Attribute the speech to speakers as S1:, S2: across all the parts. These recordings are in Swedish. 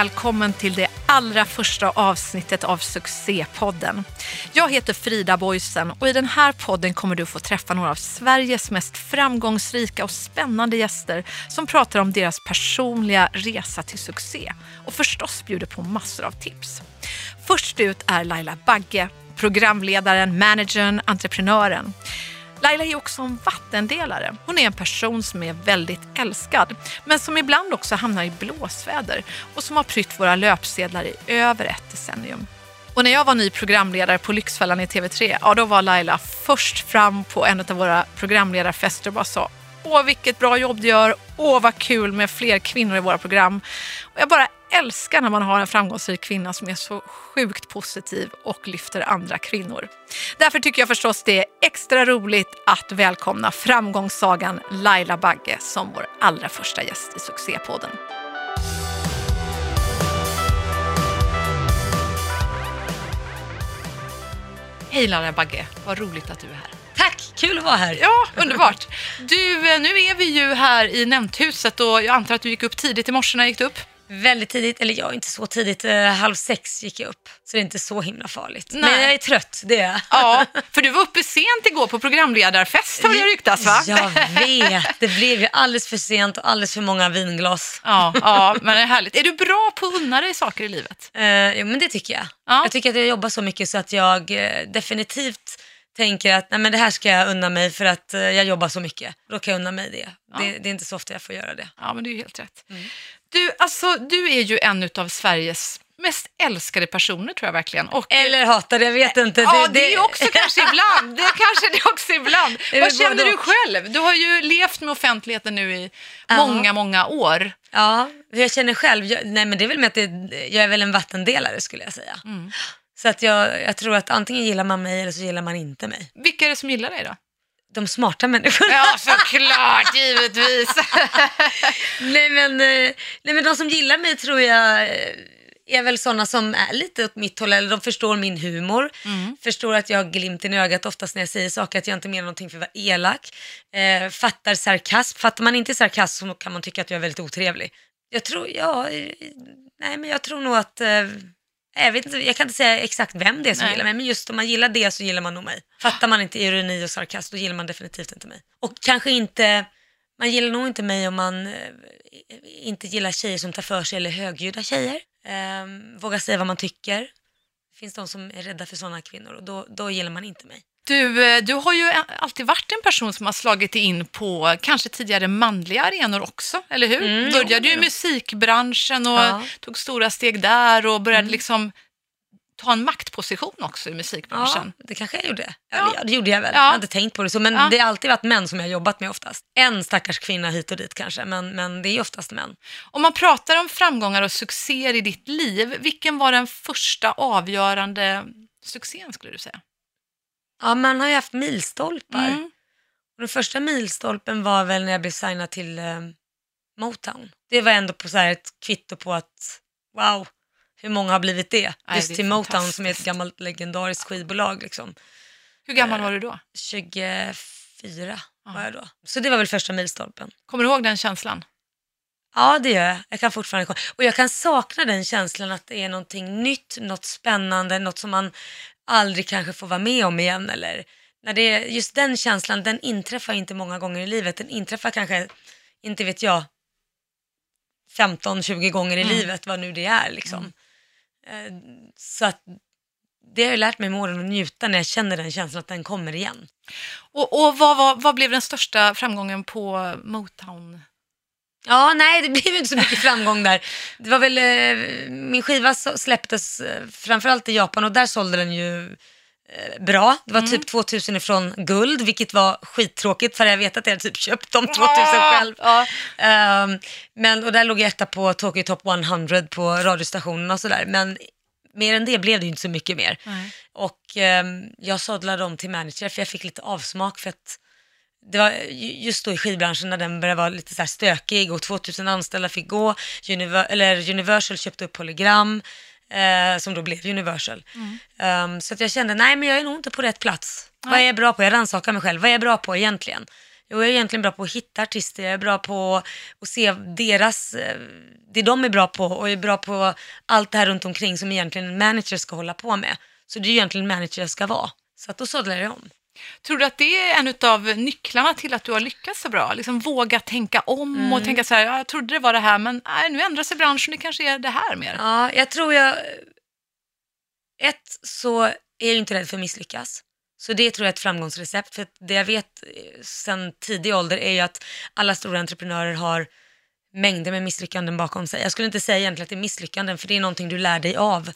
S1: välkommen till det allra första avsnittet av Succépodden. Jag heter Frida Boysen och i den här podden kommer du få träffa några av Sveriges mest framgångsrika och spännande gäster som pratar om deras personliga resa till succé och förstås bjuder på massor av tips. Först ut är Laila Bagge, programledaren, managern, entreprenören. Laila är också en vattendelare. Hon är en person som är väldigt älskad men som ibland också hamnar i blåsväder och som har prytt våra löpsedlar i över ett decennium. Och när jag var ny programledare på Lyxfällan i TV3, ja då var Laila först fram på en av våra programledarfester och bara sa Åh, vilket bra jobb du gör. Åh, vad kul med fler kvinnor i våra program. Och jag bara älskar när man har en framgångsrik kvinna som är så sjukt positiv och lyfter andra kvinnor. Därför tycker jag förstås det är extra roligt att välkomna framgångssagan Laila Bagge som vår allra första gäst i Succépodden. Hej Laila Bagge, vad roligt att du är här.
S2: Tack, kul att vara här.
S1: Ja, underbart. Du, eh, nu är vi ju här i Nämndhuset och jag antar att du gick upp tidigt i morse när gick du upp?
S2: Väldigt tidigt, eller ja, inte så tidigt, eh, halv sex gick jag upp. Så det är inte så himla farligt.
S1: Nej.
S2: Men jag är trött, det är jag.
S1: Ja, för du var uppe sent igår på programledarfest har det ryktats va?
S2: Jag vet, det blev ju alldeles för sent och alldeles för många vinglas.
S1: Ja, ja, men det är härligt. Är du bra på att unna dig saker i livet?
S2: Eh, jo, men det tycker jag.
S1: Ja.
S2: Jag tycker att jag jobbar så mycket så att jag eh, definitivt tänker att nej, men det här ska jag unna mig för att eh, jag jobbar så mycket. Då kan jag unna mig det. det. Det är inte så ofta jag får göra det.
S1: Ja, men det är helt rätt. Du, alltså, du är ju en av Sveriges mest älskade personer tror jag verkligen. Och,
S2: Eller hatade, jag vet inte.
S1: Ja, det, är också kanske ibland. Det är kanske det också ibland. Vad känner du själv? Du har ju levt med offentligheten nu i
S2: Ja.
S1: många, många år.
S2: Ja, jag känner själv, jag, nej men det är väl med att det, jag är väl en vattendelare skulle jag säga.
S1: Mm.
S2: Så att jag, jag tror att antingen gillar man mig eller så gillar man inte mig.
S1: Vilka är det som gillar dig då?
S2: De smarta människorna.
S1: Ja, såklart, givetvis.
S2: nej, men, eh, nej men de som gillar mig tror jag eh, är väl sådana som är lite åt mitt håll, eller de förstår min humor,
S1: Mm.
S2: förstår att jag har glimten i ögat oftast när jag säger saker, att jag inte menar någonting för att vara elak, eh, fattar sarkasm. Fattar man inte sarkasm så kan man tycka att jag är väldigt otrevlig. Jag tror, ja, eh, nej men jag tror nog att eh, jag, vet inte, jag kan inte säga exakt vem det är som
S1: Nej.
S2: gillar mig, men just om man gillar det så gillar man nog mig. Fattar man inte ironi och sarkasm, då gillar man definitivt inte mig. Och kanske inte, man gillar nog inte mig om man eh, inte gillar tjejer som tar för sig eller högljudda tjejer. Eh, vågar säga vad man tycker. Det finns de som är rädda för sådana kvinnor och då, då gillar man inte mig.
S1: Du, eh, du har ju alltid varit en person som har slagit in på kanske tidigare manliga arenor också, eller hur?
S2: Mm,
S1: Började ju i musikbranschen och
S2: Ja.
S1: tog stora steg där och började
S2: Mm.
S1: liksom ta en maktposition också i
S2: Ja,
S1: musikbranschen.
S2: det kanske jag gjorde.
S1: Ja.
S2: Ja. Ja, det gjorde jag väl.
S1: Ja.
S2: Jag inte tänkt på det så, men
S1: Ja.
S2: det har alltid varit män som jag har jobbat med oftast. En stackars kvinna hit och dit kanske, men, men det är oftast män.
S1: Om man pratar om framgångar och succéer i ditt liv, vilken var den första avgörande succén skulle du säga?
S2: Ja, man har ju haft milstolpar.
S1: Mm.
S2: Och den första milstolpen var väl när jag blev signad till eh, Motown. Det var ändå på så ett kvitto på att, wow, hur många har blivit det?
S1: Nej,
S2: Just
S1: det
S2: till Motown som är ett gammalt legendariskt skivbolag. Liksom.
S1: Hur gammal var du då?
S2: 24 var jag då. Så det var väl första milstolpen.
S1: Kommer du ihåg den känslan?
S2: Ja, det gör jag. Jag kan fortfarande komma. Och jag kan sakna den känslan att det är någonting nytt, något spännande, något som man aldrig kanske får vara med om igen. Eller när det är, just den känslan, den inträffar inte många gånger i livet. Den inträffar kanske, inte vet jag, 15-20 gånger i
S1: Mm.
S2: livet, vad nu det är. Liksom. Eh, Så att det har jag lärt mig med åren att njuta när jag känner den känslan att den kommer igen.
S1: Och, och vad, vad, vad blev den största framgången på Motown?
S2: Ja, nej, det blev inte så mycket framgång där. Det var väl, eh, min skiva släpptes eh, framförallt i Japan och där sålde den ju eh, bra. Det var typ 2000 ifrån guld, vilket var skittråkigt för jag vet att jag hade typ köpt de 2000 själv.
S1: Ja.
S2: Ehm, men, och där låg jag etta på Tokyo Top 100 på radiostationen och sådär. Men mer än det blev det ju inte så mycket mer.
S1: Nej.
S2: Och ehm, jag sadlade om till manager för jag fick lite avsmak för att det var ju- just då i skivbranschen när den började vara lite så stökig och 2000 anställda fick gå. Univer- eller Universal köpte upp Polygram eh, som då blev Universal. Ehm, så att jag kände, nej men jag är nog inte på rätt plats. Vad är jag bra på? Jag rannsakar mig själv. Vad är jag bra på egentligen? Jo, jag är egentligen bra på att hitta artister, jag är bra på att se deras, eh, det de är bra på och jag är bra på allt det här runt omkring som egentligen en manager ska hålla på med. Så det är egentligen en manager jag ska vara. Så att då sadlar jag om.
S1: Tror du att det är en av nycklarna till att du har lyckats så bra? Liksom våga tänka om
S2: Mm.
S1: och tänka så här, ja, jag trodde det var det här, men nej, nu ändrar sig branschen, det kanske är det här mer.
S2: Ja, jag tror jag... Ett, så är jag inte rädd för att misslyckas. Så det tror jag är ett framgångsrecept. För det jag vet eh, sedan tidig ålder är ju att alla stora entreprenörer har mängder med misslyckanden bakom sig. Jag skulle inte säga egentligen att det är misslyckanden, för det är någonting du lär dig av.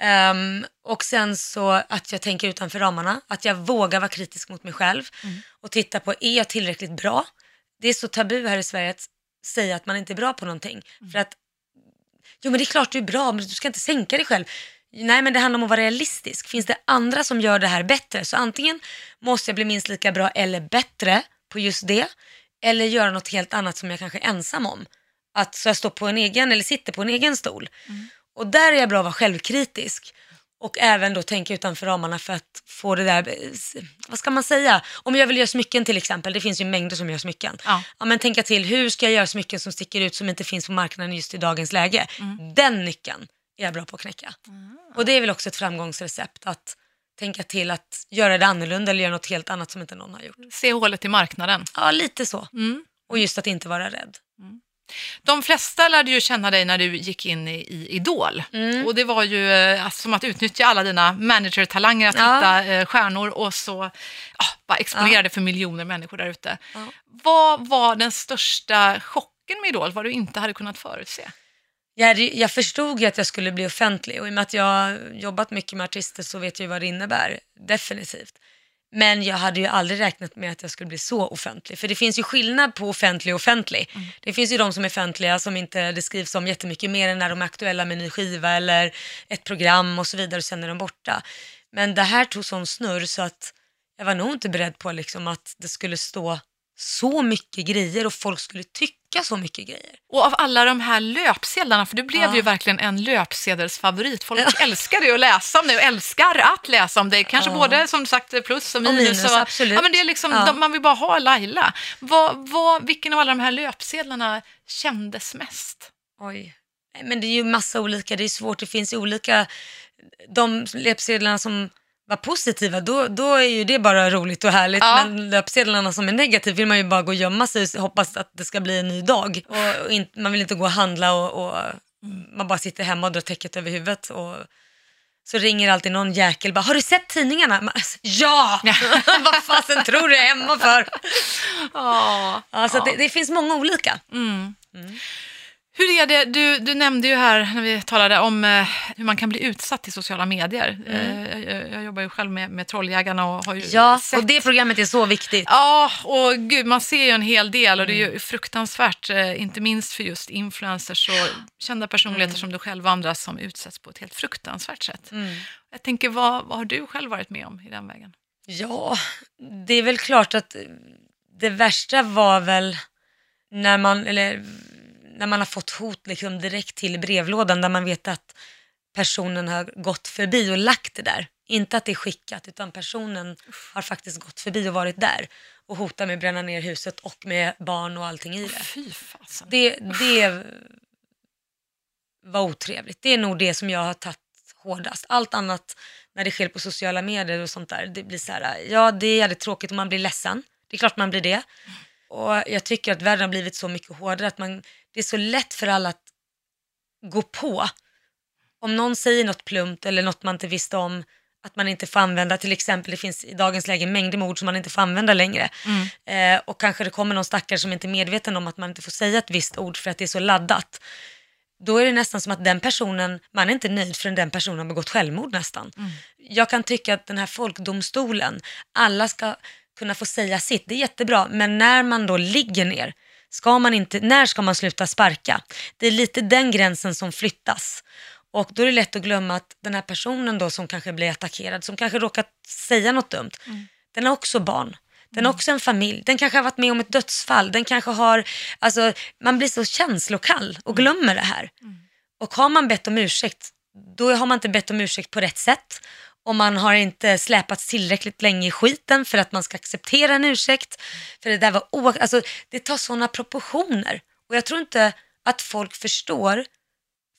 S2: Ehm, och sen så att jag tänker utanför ramarna, att jag vågar vara kritisk mot mig själv och titta på, är jag tillräckligt bra? Det är så tabu här i Sverige att säga att man inte är bra på någonting. För att Jo men det är klart du är bra, men du ska inte sänka dig själv. Nej men det handlar om att vara realistisk. Finns det andra som gör det här bättre? Så antingen måste jag bli minst lika bra eller bättre på just det. Eller göra något helt annat som jag kanske är ensam om. Att så jag står på en egen eller sitter på en egen stol. Och där är jag bra att vara självkritisk. Och även då tänka utanför ramarna för att få det där, eh, vad ska man säga? Om jag vill göra smycken till exempel, det finns ju mängder som gör smycken.
S1: Ja.
S2: Ja, men tänka till, hur ska jag göra smycken som sticker ut som inte finns på marknaden just i dagens läge? Den nyckeln är jag bra på att knäcka. Och det är väl också ett framgångsrecept, att tänka till att göra det annorlunda eller göra något helt annat som inte någon har gjort.
S1: Se hålet i marknaden.
S2: Ja, lite så.
S1: Mm.
S2: Och just att inte vara rädd.
S1: De flesta lärde ju känna dig när du gick in i, i Idol.
S2: Mm.
S1: Och det var ju eh, som att utnyttja alla dina managertalanger, att
S2: Ja.
S1: hitta eh, stjärnor och så ja, bara exponera det för miljoner människor där ute.
S2: Ja.
S1: Vad var den största chocken med Idol, vad du inte hade kunnat förutse?
S2: Jag, jag förstod ju att jag skulle bli offentlig och i och med att jag har jobbat mycket med artister så vet jag ju vad det innebär, definitivt. Men jag hade ju aldrig räknat med att jag skulle bli så offentlig. För det finns ju skillnad på offentlig och offentlig. Det finns ju de som är offentliga som inte det skrivs om jättemycket mer än när de är aktuella med en ny skiva eller ett program och så vidare och sen är de borta. Men det här tog sån snurr så att jag var nog inte beredd på liksom att det skulle stå så mycket grejer och folk skulle tycka så mycket grejer.
S1: Och av alla de här löpsedlarna, för du blev
S2: Ja.
S1: ju verkligen en löpsedelsfavorit. Folk älskade ju att läsa om dig och älskar att läsa om dig. Kanske
S2: Ja.
S1: både som sagt plus och
S2: Och
S1: minus.
S2: minus, absolut.
S1: Ja, men det är liksom,
S2: Ja.
S1: de, man vill bara ha Laila. Vad, vad, vilken av alla de här löpsedlarna kändes mest?
S2: Oj. Men det är ju massa olika, det är svårt, det finns olika, de löpsedlarna som var positiva, då, då är ju det bara roligt och härligt.
S1: Ja.
S2: Men löpsedlarna som är negativa vill man ju bara gå och gömma sig och hoppas att det ska bli en ny dag. Och, och in, man vill inte gå och handla och, och man bara sitter hemma och drar täcket över huvudet. Och, så ringer alltid någon jäkel bara, har du sett tidningarna? Man, alltså, ja! Vad fasen tror du jag är hemma för?
S1: Ja.
S2: Ja, så att det, det finns många olika.
S1: Mm. Hur är det, du, du nämnde ju här när vi talade om eh, hur man kan bli utsatt i sociala medier. Eh, jag, jag jobbar ju själv med, med Trolljägarna och har ju
S2: Ja,
S1: sett
S2: och det programmet är så viktigt.
S1: Ja, och gud, man ser ju en hel del och det är ju fruktansvärt, eh, inte minst för just influencers och kända personligheter som du själv och andra som utsätts på ett helt fruktansvärt sätt.
S2: Mm.
S1: Jag tänker, vad, vad har du själv varit med om i den vägen?
S2: Ja, det är väl klart att det värsta var väl när man, eller, när man har fått hot liksom direkt till brevlådan där man vet att personen har gått förbi och lagt det där. Inte att det är skickat utan personen har faktiskt gått förbi och varit där och hotar med att bränna ner huset och med barn och allting i det. Det, det var otrevligt. Det är nog det som jag har tagit hårdast. Allt annat när det sker på sociala medier och sånt där, det blir så här, ja det är jävligt tråkigt och man blir ledsen. Det är klart man blir det. Och jag tycker att världen har blivit så mycket hårdare att man, det är så lätt för alla att gå på. Om någon säger något plumpt eller något man inte visste om, att man inte får använda, till exempel det finns i dagens läge mängder med ord som man inte får använda längre. Eh, och kanske det kommer någon stackare som inte är medveten om att man inte får säga ett visst ord för att det är så laddat. Då är det nästan som att den personen, man är inte nöjd förrän den personen har begått självmord nästan. Jag kan tycka att den här folkdomstolen, alla ska kunna få säga sitt, det är jättebra, men när man då ligger ner, ska man inte, när ska man sluta sparka? Det är lite den gränsen som flyttas. Och då är det lätt att glömma att den här personen då som kanske blir attackerad, som kanske råkat säga något dumt, den har också barn. Den har också en familj, den kanske har varit med om ett dödsfall, den kanske har, alltså man blir så känslokall och glömmer det här. Och har man bett om ursäkt, då har man inte bett om ursäkt på rätt sätt. Och man har inte släpats tillräckligt länge i skiten för att man ska acceptera en ursäkt. För det där var o- alltså, det tar sådana proportioner. Och jag tror inte att folk förstår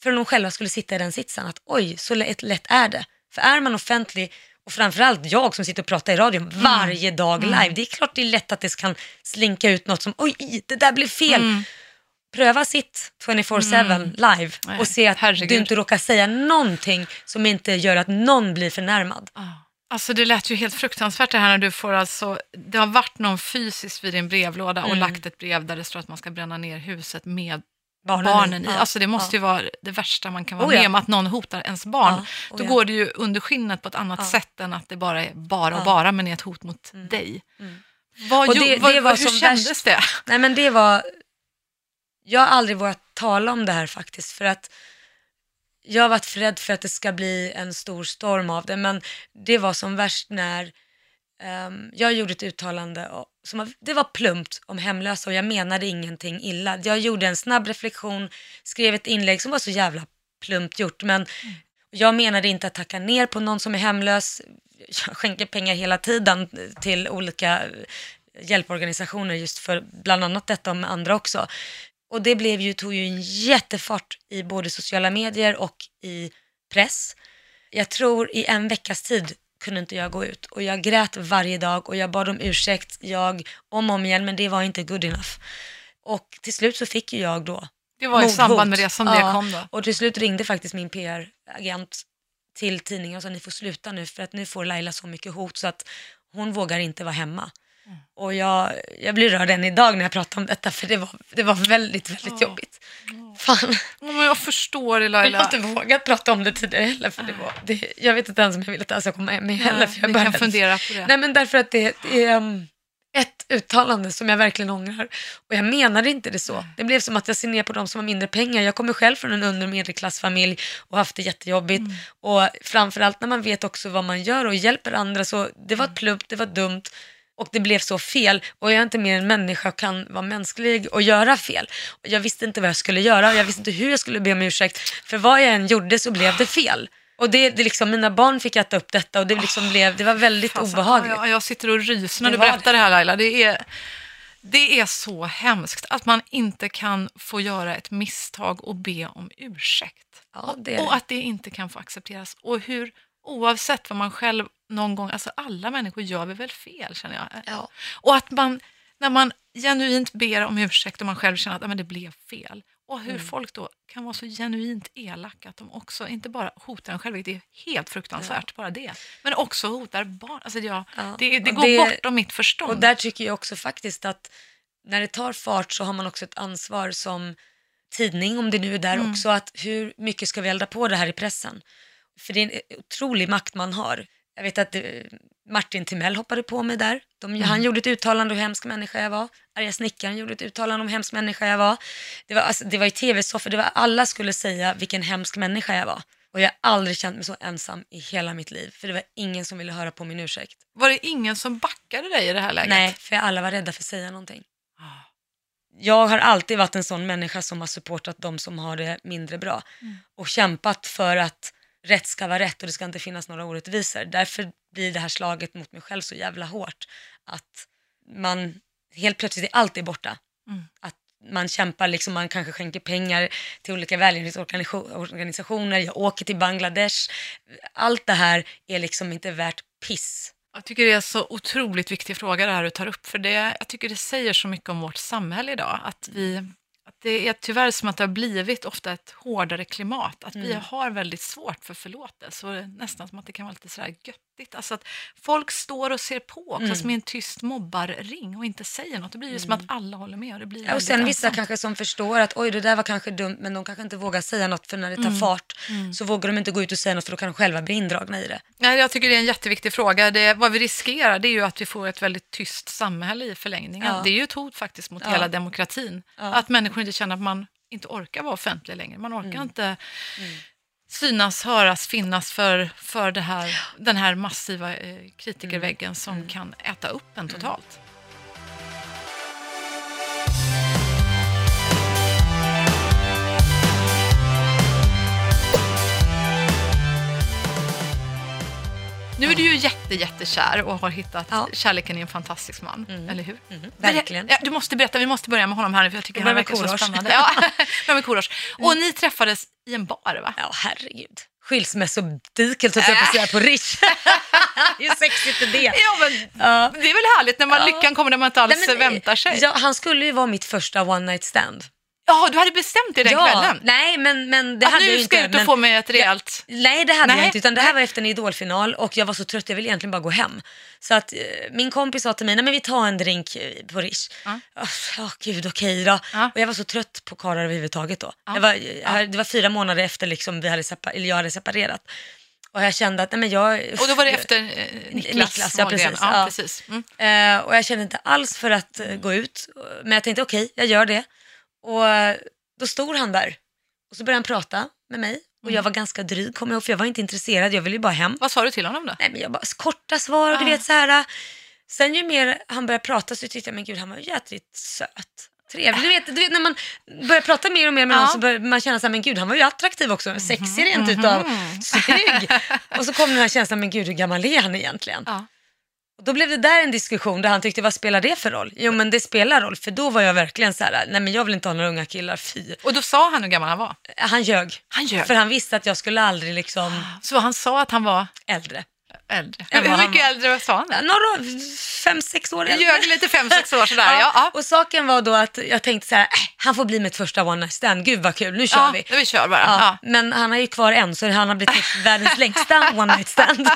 S2: förrän de själva skulle sitta i den sitsen att oj, så lätt, lätt är det. För är man offentlig och framförallt jag som sitter och pratar i radion varje dag live, det är klart det är lätt att det kan slinka ut något som oj, det där blev fel. Pröva sitt 24-7 live
S1: Nej,
S2: och se att
S1: herregud.
S2: du inte råkar säga någonting som inte gör att någon blir förnärmad.
S1: Alltså det lät ju helt fruktansvärt det här när du får alltså, det har varit någon fysiskt vid din brevlåda och
S2: Mm.
S1: lagt ett brev där det står att man ska bränna ner huset med
S2: Barnen
S1: barnen,
S2: i. Ja,
S1: Alltså det måste
S2: ja.
S1: ju vara det värsta man kan vara
S2: Oh ja.
S1: med om, att någon hotar ens barn.
S2: Oh
S1: Då går det ju under skinnet på ett annat sätt än att det bara är bara och bara, men är ett hot mot dig.
S2: Mm.
S1: Vad,
S2: Och det-
S1: vad,
S2: det var
S1: hur
S2: som
S1: kändes
S2: värst.
S1: det?
S2: Nej men det var, jag har aldrig vågat tala om det här faktiskt för att jag har varit rädd för att det ska bli en stor storm av det men det var som värst när ehm, jag gjorde ett uttalande och, som det var plumpt om hemlösa och jag menade ingenting illa. Jag gjorde en snabb reflektion, skrev ett inlägg som var så jävla plumpt gjort men jag menade inte att tacka ner på någon som är hemlös. Jag skänker pengar hela tiden till olika hjälporganisationer just för bland annat detta och med andra också. Och det blev ju, tog ju en jättefart i både sociala medier och i press. Jag tror i en veckas tid kunde inte jag gå ut och jag grät varje dag och jag bad om ursäkt, jag om och om igen, men det var inte good enough. Och till slut så fick ju jag då
S1: Det var i
S2: mordhot.
S1: samband med det som det
S2: Ja,
S1: kom då.
S2: Och till slut ringde faktiskt min PR-agent till tidningen och sa ni får sluta nu för att nu får Laila så mycket hot så att hon vågar inte vara hemma.
S1: Mm.
S2: Och jag, jag blir rörd än idag när jag pratar om detta för det var, det var väldigt, väldigt jobbigt. Fan,
S1: Ja, Men jag förstår det
S2: jag har
S1: Laila.
S2: inte vågat prata om det tidigare heller för det var, det, jag vet inte ens om jag vill att det här ska komma med heller. För jag började-
S1: kan fundera på det.
S2: Nej men därför att det, det är um, ett uttalande som jag verkligen ångrar. Och jag menade inte det så. Det blev som att jag ser ner på de som har mindre pengar. Jag kommer själv från en under och medelklassfamilj och haft det jättejobbigt.
S1: Mm.
S2: Och framförallt när man vet också vad man gör och hjälper andra. Så det
S1: Mm.
S2: var plumpt, det var dumt och det blev så fel. Och jag är inte mer än människa och kan vara mänsklig och göra fel. Och jag visste inte vad jag skulle göra och jag visste inte hur jag skulle be om ursäkt. För vad jag än gjorde så blev det fel. Och det, det liksom, mina barn fick äta upp detta och det, liksom blev, det var väldigt
S1: Fasen,
S2: obehagligt.
S1: Ja, jag sitter och ryser när
S2: Det
S1: du berättar det här Laila. Det är, det är så hemskt att man inte kan få göra ett misstag och be om ursäkt.
S2: Ja, det är
S1: och
S2: det.
S1: att det inte kan få accepteras. Och hur, oavsett vad man själv någon gång, alltså alla människor gör vi väl fel känner jag.
S2: Ja.
S1: Och att man, när man genuint ber om ursäkt och man själv känner att "Ja, men det blev fel. Och hur
S2: Mm.
S1: folk då kan vara så genuint elaka att de också inte bara hotar en själv, vilket är helt fruktansvärt, bara det. Men också hotar barn. Alltså jag,
S2: Ja.
S1: det, det går
S2: det-
S1: bortom mitt förstånd.
S2: Och där tycker jag också faktiskt att när det tar fart så har man också ett ansvar som tidning, om det nu är där
S1: Mm.
S2: också, att hur mycket ska vi elda på det här i pressen? För det är en otrolig makt man har. Jag vet att eh, Martin Timell hoppade på mig där. De,
S1: Mm.
S2: Han gjorde ett uttalande om hur hemsk människa jag var. Arga snickaren gjorde ett uttalande om hur hemsk människa jag var. Det var, alltså, det var i tv-soffor, det var alla skulle säga vilken hemsk människa jag var. Och jag har aldrig känt mig så ensam i hela mitt liv, för det var ingen som ville höra på min ursäkt.
S1: Var det ingen som backade dig i det här läget?
S2: Nej, för alla var rädda för att säga någonting.
S1: Ah.
S2: Jag har alltid varit en sån människa som har supportat de som har det mindre bra
S1: Mm.
S2: och kämpat för att rätt ska vara rätt och det ska inte finnas några orättvisor. Därför blir det här slaget mot mig själv så jävla hårt att man helt plötsligt är allt är borta.
S1: Mm.
S2: Att man kämpar, liksom, man kanske skänker pengar till olika välgörenhetsorganisationer, jag åker till Bangladesh. Allt det här är liksom inte värt piss.
S1: Jag tycker det är så otroligt viktig fråga det här du tar upp, för det, jag tycker det säger så mycket om vårt samhälle idag. Att, vi, att det är tyvärr som att det har blivit ofta ett hårdare klimat, att vi
S2: Mm.
S1: har väldigt svårt för förlåtelse och nästan som att det kan vara lite sådär göttigt. Alltså att folk står och ser på också
S2: Mm.
S1: som i en tyst mobbarring och inte säger något. Det blir ju som att alla håller med och det blir
S2: Ja, och sen vissa
S1: ensamt.
S2: kanske som förstår att oj det där var kanske dumt men de kanske inte vågar säga något för när det tar
S1: Mm.
S2: fart så vågar de inte gå ut och säga något för då kan de själva bli indragna i det.
S1: Nej, jag tycker det är en jätteviktig fråga. Det, vad vi riskerar det är ju att vi får ett väldigt tyst samhälle i förlängningen.
S2: Ja.
S1: Det är ju ett hot faktiskt mot
S2: Ja.
S1: hela demokratin.
S2: Ja.
S1: Att människor inte känner att man inte orkar vara offentlig längre. Man orkar
S2: Mm.
S1: inte synas, höras, finnas för, för det här, den här massiva eh, kritikerväggen
S2: Mm.
S1: som kan äta upp en totalt. Nu är du ju jätte, jättekär och har hittat
S2: Ja.
S1: kärleken i en fantastisk man, eller hur?
S2: Mm, verkligen.
S1: du måste berätta, vi måste börja med honom här nu för jag tycker
S2: Vi
S1: han verkar så spännande. Ja, med Korosh. Och ni träffades i en bar va?
S2: Ja, herregud. Skilsmässodiket, höll jag på att säga, på Rish. Hur sexigt är det?
S1: Ja, men
S2: Ja.
S1: det är väl härligt när man,
S2: Ja.
S1: lyckan kommer när man inte alls
S2: Nej, men,
S1: väntar sig.
S2: Ja, han skulle ju vara mitt första one night stand.
S1: Ja, du hade bestämt dig den
S2: ja,
S1: kvällen?
S2: Nej, men, men det
S1: Att
S2: hade jag
S1: nu
S2: ju
S1: ska
S2: inte.
S1: ut och få mig ett rejält...
S2: Nej, det hade
S1: Nej,
S2: jag inte, utan det här var efter en idolfinal och jag var så trött, jag ville egentligen bara gå hem. Så att eh, min kompis sa till mig, nej men vi tar en drink eh, på Rish.
S1: Ja.
S2: Ja, oh, gud, okej då.
S1: Ja.
S2: Och jag var så trött på karlar överhuvudtaget då.
S1: Ja.
S2: Var, jag, det var fyra månader efter liksom vi hade separ- jag hade separerat. Och jag kände att, nej men jag...
S1: Och då var det efter eh, Niklas,
S2: Niklas, ja, precis.
S1: Ja,
S2: Ja.
S1: precis. Mm.
S2: Eh, och jag kände inte alls för att eh, gå ut. Men jag tänkte okej, jag gör det. Och eh, då stod han där. Och så började han prata med mig. Och
S1: Mm.
S2: jag var ganska dryg, kommer jag ihåg, för jag var inte intresserad. Jag ville ju bara hem.
S1: Vad sa du till honom då?
S2: Nej, men jag bara, korta svar och du
S1: Ah.
S2: vet så här. äh. Sen ju mer han började prata så tyckte jag, men gud han var jädrigt söt. Trevlig. Du vet, du vet när man börjar prata mer och mer med
S1: Ja.
S2: någon så börjar man känna så här, men gud han var ju attraktiv också. Sexig rent utav. Snygg. Och så kom den här känslan, men gud hur gammal är han egentligen?
S1: Ja.
S2: Då blev det där en diskussion där han tyckte, vad spelar det för roll? Jo men det spelar roll, för då var jag verkligen så här, nej men jag vill inte ha några unga killar, fy.
S1: Och då sa han hur gammal han var?
S2: Han ljög.
S1: Han ljög.
S2: För han visste att jag skulle aldrig liksom
S1: Så han sa att han var
S2: äldre.
S1: Äldre?
S2: Än
S1: Hur, mycket
S2: var.
S1: äldre han? då?
S2: Några, fem, sex år äldre.
S1: ljög lite fem, sex år sådär. Ja, ja.
S2: Och saken var då att jag tänkte så här, äh, han får bli mitt första one night stand, gud vad kul, nu kör
S1: ja,
S2: vi.
S1: vi kör bara.
S2: Ja,
S1: Ja.
S2: Men han har ju kvar en, så han har blivit världens längsta one night stand.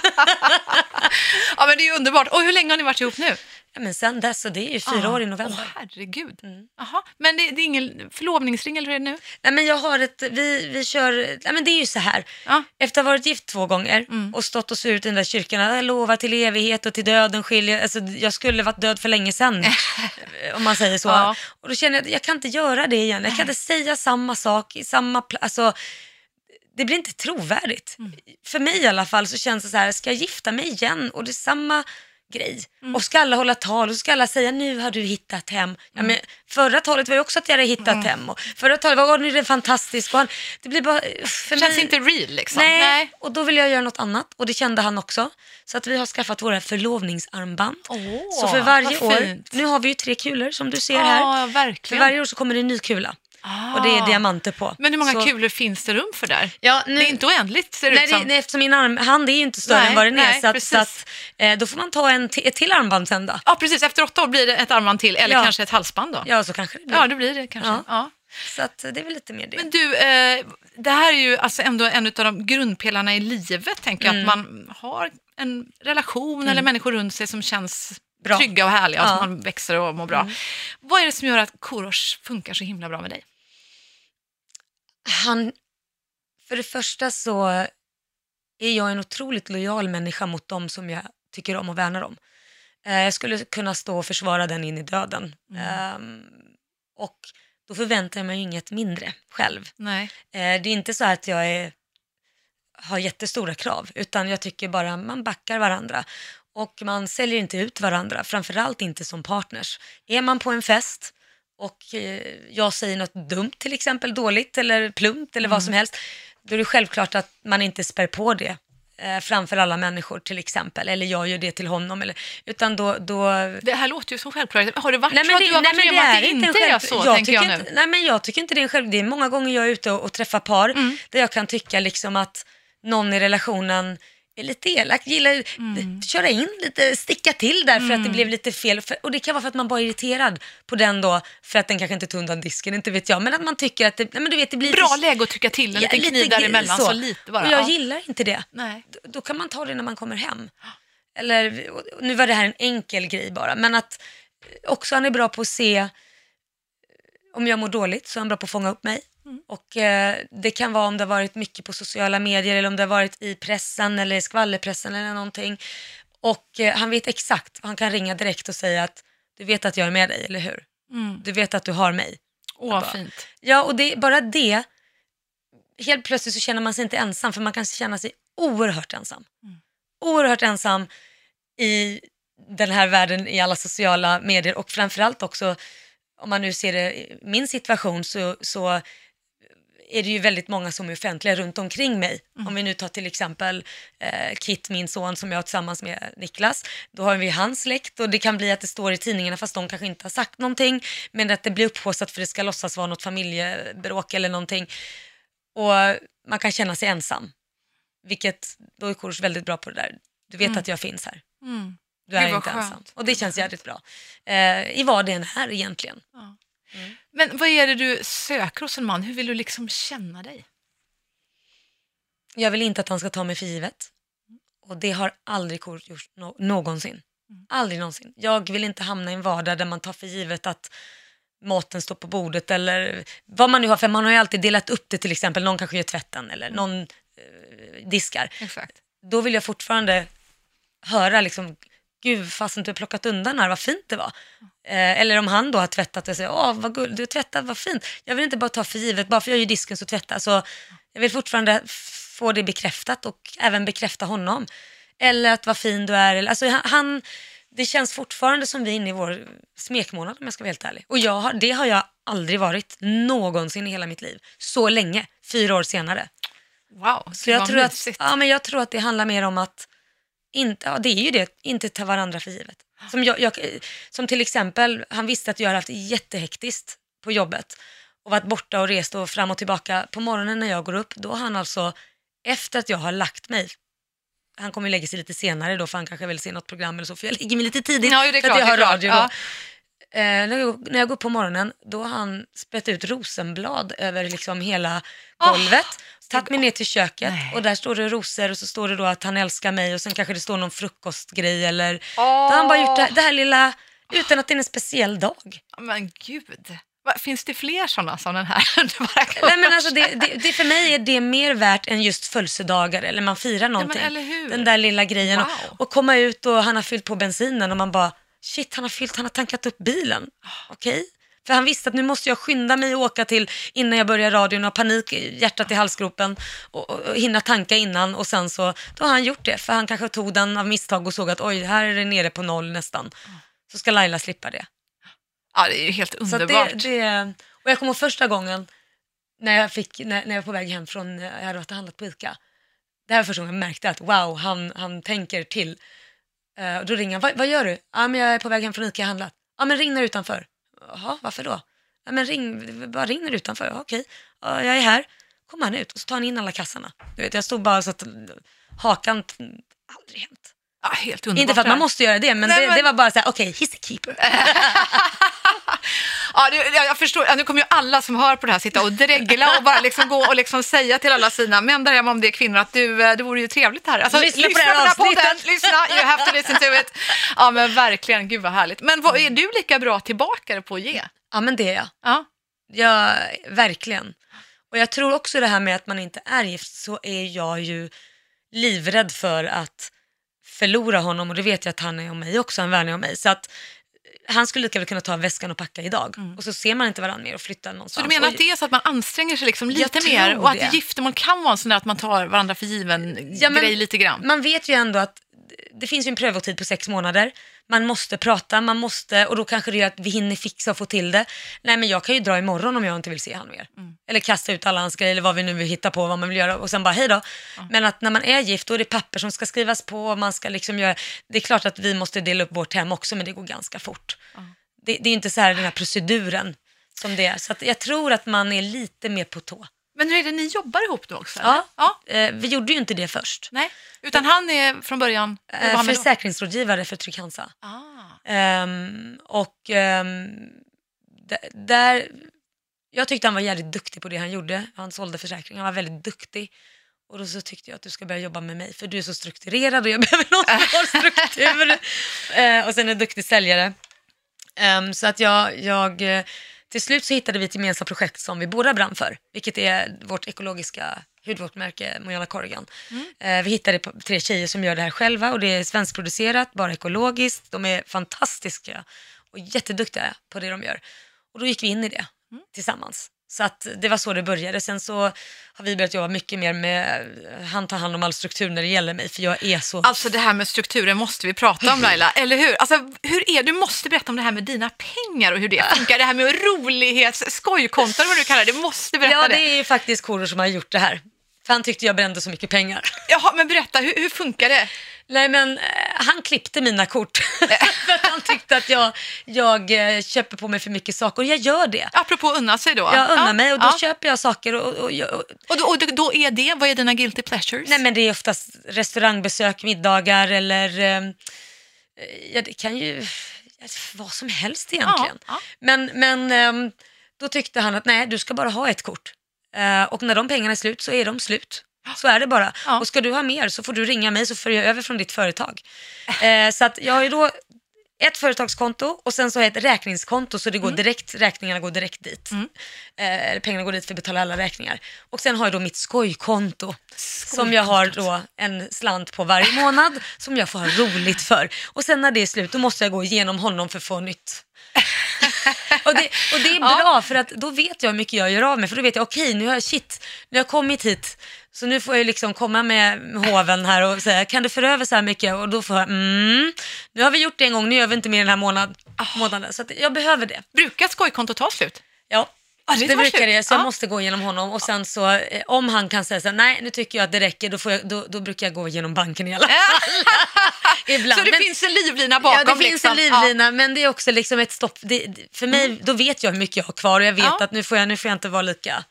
S1: ja, men det är ju underbart. Och hur länge har ni varit ihop nu?
S2: Ja, men sen dess, så det är ju fyra
S1: Ja.
S2: år i november.
S1: Åh, herregud.
S2: Mm.
S1: Jaha, men det, det är ingen förlovningsring eller hur är det nu?
S2: Nej, men jag har ett, vi, vi kör, nej, men det är ju så här.
S1: Ja.
S2: Efter att ha varit gift två gånger
S1: Mm.
S2: och stått och svurit i den där kyrkan, jag lovar till evighet och till döden skiljer, alltså jag skulle varit död för länge sedan, om man säger så.
S1: Ja.
S2: Och då känner jag att jag kan inte göra det igen, jag kan inte säga samma sak i samma alltså, det blir inte trovärdigt.
S1: Mm.
S2: För mig i alla fall så känns det så här, ska jag gifta mig igen och det är samma grej.
S1: Mm.
S2: Och ska alla hålla tal och ska alla säga nu har du hittat hem. Ja,
S1: Mm.
S2: men förra talet var ju också att jag hade hittat hem och förra talet var nu är det fantastiskt. Och han, det blir bara, för
S1: Det känns
S2: mig,
S1: inte real liksom.
S2: Nej. och då vill jag göra något annat och det kände han också. Så att vi har skaffat våra förlovningsarmband.
S1: Åh,
S2: så för varje år, nu har vi ju tre kulor som du ser här.
S1: Ja,
S2: För
S1: verkligen.
S2: varje år så kommer det en ny kula och det är
S1: Ah.
S2: diamanter på.
S1: Men hur många
S2: så,
S1: kulor finns det rum för där?
S2: Ja, nu,
S1: Det är inte oändligt ser
S2: Nej,
S1: ut som.
S2: det, nej, eftersom min arm, hand är ju inte större
S1: Nej,
S2: än vad den är.
S1: nej,
S2: Så, att, så att, eh, då får man ta en ett till armband sen då.
S1: Ja, precis. Efter åtta år blir det ett armband till, eller
S2: Ja.
S1: kanske ett halsband då.
S2: Ja, så kanske det blir.
S1: Ja, det blir det kanske.
S2: Ja.
S1: Ja.
S2: Så att, det är väl lite mer det.
S1: Men du, eh, det här är ju alltså ändå en av de grundpelarna i livet, tänker jag,
S2: Mm.
S1: att man har en relation eller människor runt sig som känns
S2: Bra.
S1: trygga och härliga och
S2: Ja.
S1: att man växer och mår bra. Vad är det som gör att Korosh funkar så himla bra med dig?
S2: Han, för det första så är jag en otroligt lojal människa mot dem som jag tycker om och värnar om. Eh, jag skulle kunna stå och försvara den in i döden. Ehm, och då förväntar jag mig inget mindre själv.
S1: Nej.
S2: Eh, det är inte så att jag är, har jättestora krav, utan jag tycker bara man backar varandra. Och man säljer inte ut varandra, framförallt inte som partners. Är man på en fest och eh, jag säger något dumt, till exempel dåligt eller plumpt eller vad som helst, då är det självklart att man inte spär på det eh, framför alla människor till exempel, eller jag gör det till honom, eller, utan då, då
S1: Det här låter ju som självklart. Har det varit
S2: Nej,
S1: så
S2: men
S1: att
S2: det,
S1: du har
S2: nej,
S1: varit
S2: men
S1: med
S2: det
S1: om att det
S2: inte
S1: är
S2: själv...
S1: så,
S2: jag
S1: tänker jag nu?
S2: inte, Nej, men jag tycker inte det är en själv... Det är många gånger jag är ute och, och träffar par
S1: Mm.
S2: där jag kan tycka liksom att någon i relationen är lite elak, gillar
S1: Mm.
S2: köra in lite, sticka till där för att det blev lite fel. Och det kan vara för att man bara är irriterad på den då, för att den kanske inte tog undan disken, inte vet jag. Men att man tycker att det, nej, men du vet, det blir
S1: Bra
S2: lite,
S1: läge att trycka till en
S2: Ja,
S1: liten kniv däremellan, så. lite bara.
S2: Och jag
S1: ja.
S2: gillar inte det.
S1: Nej.
S2: Då, då kan man ta det när man kommer hem. Eller, nu var det här en enkel grej bara, men att också han är bra på att se om jag mår dåligt så är han bra på att fånga upp mig. Och eh, det kan vara om det har varit mycket på sociala medier eller om det har varit i pressen eller skvallerpressen eller någonting. Och eh, han vet exakt, han kan ringa direkt och säga att du vet att jag är med dig, eller hur?
S1: Mm.
S2: Du vet att du har mig.
S1: Åh, vad fint.
S2: Ja, och det, bara det, helt plötsligt så känner man sig inte ensam, för man kan känna sig oerhört ensam. Oerhört ensam i den här världen i alla sociala medier och framförallt också, om man nu ser det i min situation, så, så är det ju väldigt många som är offentliga runt omkring mig. Om vi nu tar till exempel eh, Kit, min son som jag har tillsammans med Niklas, då har vi hans släkt och det kan bli att det står i tidningarna fast de kanske inte har sagt någonting, men att det blir upphaussat för det ska låtsas vara något familjebråk eller någonting. Och man kan känna sig ensam, vilket då är Korosh väldigt bra på det där. Du vet att jag finns här.
S1: Mm.
S2: Du är inte
S1: skönt.
S2: ensam. Och det känns jävligt bra. Eh, I vad det än är egentligen.
S1: Men vad är det du söker hos en man? Hur vill du liksom känna dig?
S2: Jag vill inte att han ska ta mig för givet. Och det har aldrig Korosh gjort nå- någonsin. Aldrig någonsin. Jag vill inte hamna i en vardag där man tar för givet att maten står på bordet eller vad man nu har, för man har ju alltid delat upp det till exempel, någon kanske gör tvätten eller någon eh, diskar.
S1: Exakt.
S2: Då vill jag fortfarande höra liksom, gud fastän du har plockat undan här, vad fint det var. Eh, eller om han då har tvättat och säger, åh vad gull, du har tvättat, vad fint. Jag vill inte bara ta för givet, bara för jag gör disken så tvätta. Så jag vill fortfarande få det bekräftat och även bekräfta honom. Eller att vad fin du är. Eller, alltså han- det känns fortfarande som vi är inne i vår smekmånad om jag ska vara helt ärlig. Och jag har, det har jag aldrig varit någonsin i hela mitt liv. Så länge, fyra år senare.
S1: Wow,
S2: Så jag tror, att, ja, men jag tror att det handlar mer om att, inte, ja, det är ju det, inte ta varandra för givet. Som, jag, jag, som till exempel, han visste att jag har haft jättehektiskt på jobbet och varit borta och rest och fram och tillbaka. På morgonen när jag går upp, då har han alltså, efter att jag har lagt mig, han kommer lägga sig lite senare då för han kanske vill se något program eller så, för jag lägger mig lite tidigt
S1: Ja,
S2: för att
S1: klart,
S2: jag
S1: det är
S2: har radio
S1: Ja.
S2: Eh, när, jag, när jag går upp på morgonen, då har han sprätt ut rosenblad över liksom hela
S1: Åh,
S2: golvet. tagit mig ner till köket
S1: Nej.
S2: och där står det rosor och så står det då att han älskar mig och sen kanske det står någon frukostgrej eller...
S1: Åh.
S2: Då har han bara gjort det här, det här lilla utan att det är en speciell dag.
S1: Men gud, finns det fler sådana som den här?
S2: Nej, men alltså det, det, det, för mig är det mer värt än just födelsedagar eller man firar någonting.
S1: hur?
S2: Den där lilla grejen.
S1: Wow.
S2: Och, och komma ut och han har fyllt på bensinen och man bara, shit han har fyllt, han har tankat upp bilen. Okej? För han visste att nu måste jag skynda mig och åka till innan jag börjar radion och panik, hjärtat i halsgropen och, och, och hinna tanka innan och sen så, då har han gjort det. För han kanske tog den av misstag och såg att oj, här är det nere på noll nästan. Så ska Laila slippa det.
S1: Ja, det är ju helt underbart.
S2: det, det, och jag kommer ihåg första gången när jag, fick, när, när jag var på väg hem från, jag hade varit och handlat på ICA. Det här var första gången jag märkte att wow, han, han tänker till. Eh, och då ringer han, vad, vad gör du? Ja, men jag är på väg hem från ICA och handlat. Ja, men ring när utanför. Jaha, varför då? Ja, men ring, bara ring när utanför. Ja, okej, ja, jag är här. Kommer han ut och så tar han in alla kassarna. Du vet, jag stod bara så att hakan, aldrig hänt.
S1: Ja, helt underbart.
S2: Inte för att man måste göra det, men,
S1: Nej,
S2: det,
S1: men-
S2: det var bara så här, okej, he's a keeper.
S1: Ja, det, jag förstår. Ja, nu kommer ju alla som hör på det här sitta och dregla och bara liksom gå och liksom säga till alla sina män där hemma om det är kvinnor att du, eh, det vore ju trevligt här. Alltså,
S2: Lyssna på det här
S1: den podden, lyssna, you have to listen to it. Ja, men verkligen, gud vad härligt. Men vad, är du lika bra tillbaka på att ge?
S2: Ja, men det är jag.
S1: Ja.
S2: Ja, verkligen. Och jag tror också det här med att man inte är gift så är jag ju livrädd för att förlora honom och det vet jag att han är om mig också, han värnar om mig. Så att han skulle lika väl kunna ta väskan och packa idag och så ser man inte varandra mer och flyttar
S1: Så
S2: någonstans.
S1: du menar att det är så att man anstränger sig liksom lite mer och att
S2: det.
S1: giftermål kan vara en sån där att man tar varandra för given
S2: Ja, men-
S1: grej lite grann?
S2: Man vet ju ändå att det finns ju en prövotid på sex månader. Man måste prata, man måste, och då kanske det gör att vi hinner fixa och få till det. Nej men jag kan ju dra imorgon om jag inte vill se han mer. Eller kasta ut alla hans grejer eller vad vi nu vill hitta på, vad man vill göra och sen bara hej då. Men att när man är gift då är det papper som ska skrivas på man ska liksom göra, det är klart att vi måste dela upp vårt hem också men det går ganska fort. Det, det är inte så här den här proceduren som det är. Så jag tror att man är lite mer på tå.
S1: Men hur är det, ni jobbar ihop nu också? eller?
S2: Ja,
S1: ja.
S2: Eh, vi gjorde ju inte det först.
S1: Nej, utan han är från början...
S2: Eh, försäkringsrådgivare för Trygg-Hansa.
S1: Ah.
S2: Ehm, och d- där, jag tyckte han var jävligt duktig på det han gjorde. Han sålde försäkringar, han var väldigt duktig. Och då så tyckte jag att du ska börja jobba med mig för du är så strukturerad och jag behöver någon som har struktur. Eh, och sen en duktig säljare. Ehm, så att jag, jag, eh, till slut så hittade vi ett gemensamt projekt som vi båda brann för, vilket är vårt ekologiska hudvårdsmärke Mojana Corrigan. Eh, vi hittade tre tjejer som gör det här själva och det är svenskproducerat, bara ekologiskt. De är fantastiska och jätteduktiga på det de gör. Och då gick vi in i det tillsammans. Så att det var så det började. Sen så har vi börjat jobba mycket mer med, han tar hand om all struktur när det gäller mig, för jag är så...
S1: Alltså det här med strukturen måste vi prata om Laila, eller hur? Alltså hur är Du måste berätta om det här med dina pengar och hur det funkar. Det här med rolighets, skojkonton vad du kallar det. Du måste berätta
S2: ja,
S1: det.
S2: det är faktiskt Korosh som har gjort det här. För han tyckte jag brände så mycket pengar.
S1: Jaha, men berätta, hur, hur funkar det?
S2: Nej men eh, han klippte mina kort. för att han tyckte att jag, jag eh, köper på mig för mycket saker och jag gör det.
S1: Apropå unna sig då.
S2: Jag unnar
S1: ja,
S2: mig och då
S1: ja.
S2: köper jag saker och, och, och
S1: Och, då, och då- är det, vad är dina guilty pleasures?
S2: Nej men det är oftast restaurangbesök, middagar eller eh, ja det kan ju vad som helst egentligen.
S1: Ja, ja.
S2: Men, men ehm, då tyckte han att nej du ska bara ha ett kort. Eh, och när de pengarna är slut så är de slut. Så är det bara.
S1: Ja.
S2: Och ska du ha mer så får du ringa mig så för jag över från ditt företag. Eh, så att jag har ju då ett företagskonto och sen så har jag ett räkningskonto så det går direkt, räkningarna går direkt dit. Eh, pengarna går dit för att betala alla räkningar. Och sen har jag då mitt skojkonto som jag har då en slant på varje månad som jag får ha roligt för. Och sen när det är slut då måste jag gå igenom honom för att få nytt. och, det, och det är bra för att då vet jag hur mycket jag gör av mig för då vet jag okej nu har jag shit, nu har jag kommit hit så nu får jag liksom komma med hoven här och säga kan du föra över så här mycket och då får jag mm, nu har vi gjort det en gång, nu gör vi inte mer den här månad, månaden så jag behöver det.
S1: Brukar skojkontot ta slut?
S2: Ja.
S1: Ja, det
S2: det brukar
S1: slut.
S2: det, så jag
S1: Ja.
S2: måste gå igenom honom och sen så eh, om han kan säga så här, nej nu tycker jag att det räcker, då, jag, då, då brukar jag gå igenom banken i alla fall. Ibland.
S1: Så det
S2: Men-
S1: finns en livlina bakom?
S2: Ja, det finns
S1: liksom.
S2: en livlina, men det är också liksom ett stopp. Det, för mig, då vet jag hur mycket jag har kvar och jag vet
S1: Ja.
S2: att nu får, jag, nu får jag inte vara lika...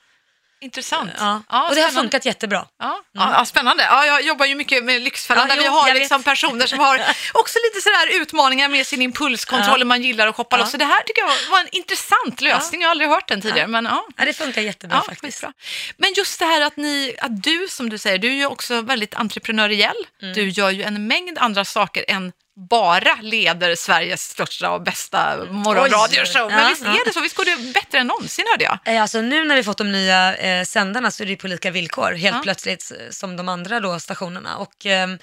S1: Ja. Intressant.
S2: Ja. och det har funkat jättebra.
S1: Ja, ja, ja, spännande. Ja, jag jobbar ju mycket med Lyxfällan
S2: Ja,
S1: där vi
S2: jo,
S1: har
S2: jag
S1: liksom personer som har också lite sådär utmaningar med sin impulskontroll och man gillar att shoppa
S2: Ja.
S1: loss. Så det här tycker jag var en intressant lösning. Jag har aldrig hört den tidigare. Men, ja.
S2: Ja, det funkar jättebra
S1: Ja,
S2: faktiskt.
S1: skitbra. Men just det här att, ni, att du, som du säger, du är ju också väldigt entreprenöriell.
S2: Mm.
S1: Du gör ju en mängd andra saker än bara leder Sveriges största och bästa morgonradioshow. Men
S2: Ja,
S1: visst är det så? Visst går det bättre än någonsin hörde jag?
S2: Eh, Alltså nu när vi fått de nya eh, sändarna så är det på lika villkor helt
S1: Ja.
S2: plötsligt eh, som de andra då stationerna. Och ehm,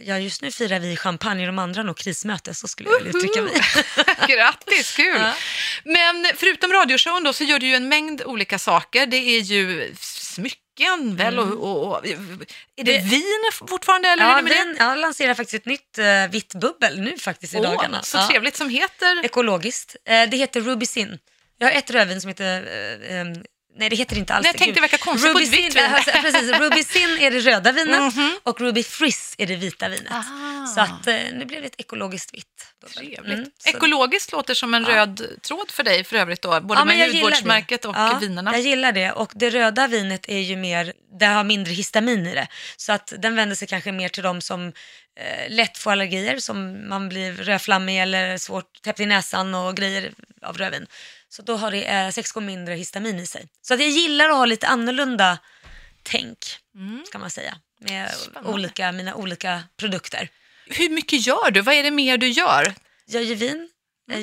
S2: ja, just nu firar vi champagne och de andra nog krismöte, så skulle jag vilja uttrycka mig.
S1: Grattis, kul!
S2: Ja.
S1: Men förutom radioshowen då så gör du ju en mängd olika saker. Det är ju smycken väl och, och, och är det, vin fortfarande eller hur är
S2: Ja,
S1: det
S2: vin, jag lanserar faktiskt ett nytt eh, vitt bubbel nu faktiskt i?
S1: Åh,
S2: dagarna.
S1: så
S2: Ja.
S1: trevligt som heter...
S2: ekologiskt. Eh, det heter Rubicin. Jag har ett rödvin som heter, eh, eh, nej det heter inte alls
S1: Nej, jag
S2: det.
S1: tänkte
S2: Gud.
S1: verka konstigt på ett
S2: Rubicin,
S1: vitt vin.
S2: eh, precis, Rubicin är det röda vinet och Ruby Frizz är det vita vinet.
S1: Ah.
S2: Så att eh, nu blev det ett ekologiskt vitt.
S1: Trevligt.
S2: Mm,
S1: Ekologiskt låter som en röd tråd för dig för övrigt då, både
S2: Ja,
S1: med hudvårdsmärket
S2: det.
S1: och
S2: ja,
S1: vinerna.
S2: Jag gillar det och det röda vinet är ju mer, det har mindre histamin i det. Så att den vänder sig kanske mer till de som eh, lätt får allergier, som man blir rödflammig eller svårt täppt i näsan och grejer av rödvin. Så då har det eh, sex gånger mindre histamin i sig. Så att jag gillar att ha lite annorlunda tänk, ska man säga, med
S1: Spännande.
S2: olika, mina olika produkter.
S1: Hur mycket gör du? Vad är det mer du gör?
S2: Jag gör vin,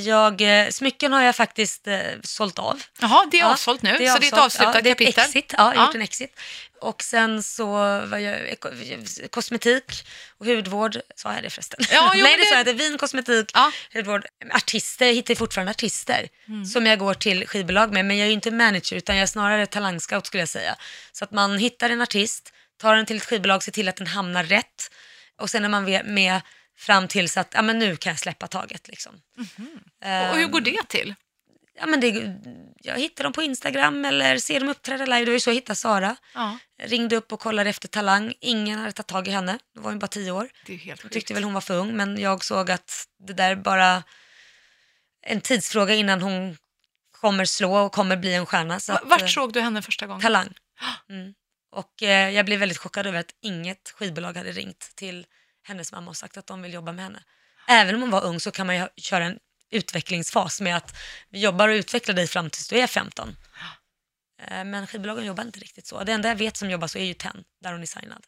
S2: jag, eh, smycken har jag faktiskt eh, sålt av.
S1: Jaha, det är
S2: Ja,
S1: avsålt nu,
S2: det är
S1: så det är ett avslutat
S2: ja,
S1: kapitel.
S2: Exit. Ja, jag har
S1: Ja.
S2: gjort en exit. Och sen så var jag kosmetik och hudvård, sa jag det förresten?
S1: Ja, jo,
S2: Nej, det
S1: det-
S2: sa jag inte. Vin, kosmetik,
S1: Ja.
S2: hudvård. Artister, jag hittar fortfarande artister
S1: Mm.
S2: som jag går till skivbolag med, men jag är ju inte manager utan jag är snarare talangscout skulle jag säga. Så att man hittar en artist, tar den till ett skivbolag, ser till att den hamnar rätt och sen är man med fram till så att, ja men nu kan jag släppa taget liksom.
S1: Och hur går det till?
S2: Ja, men det, jag hittar dem på Instagram eller ser dem uppträda live. Det var ju så jag hittade Sara.
S1: Ja,
S2: Ringde upp och kollade efter talang. Ingen hade tagit tag i henne. Då var hon bara tio år.
S1: det är helt
S2: Jag tyckte väl hon var för ung, men jag såg att det där är bara en tidsfråga innan hon kommer slå och kommer bli en stjärna. Så
S1: Va-
S2: att, eh,
S1: Vart såg du henne första gången?
S2: Talang. Mm. Och eh, jag blev väldigt chockad över att inget skivbolag hade ringt till hennes mamma och sagt att de vill jobba med henne. Även om hon var ung så kan man ju köra en utvecklingsfas med att vi jobbar och utvecklar dig fram tills du är 15. Eh, Men skivbolagen jobbar inte riktigt så. Det enda jag vet som jobbar så är ju TEN, där hon är signad.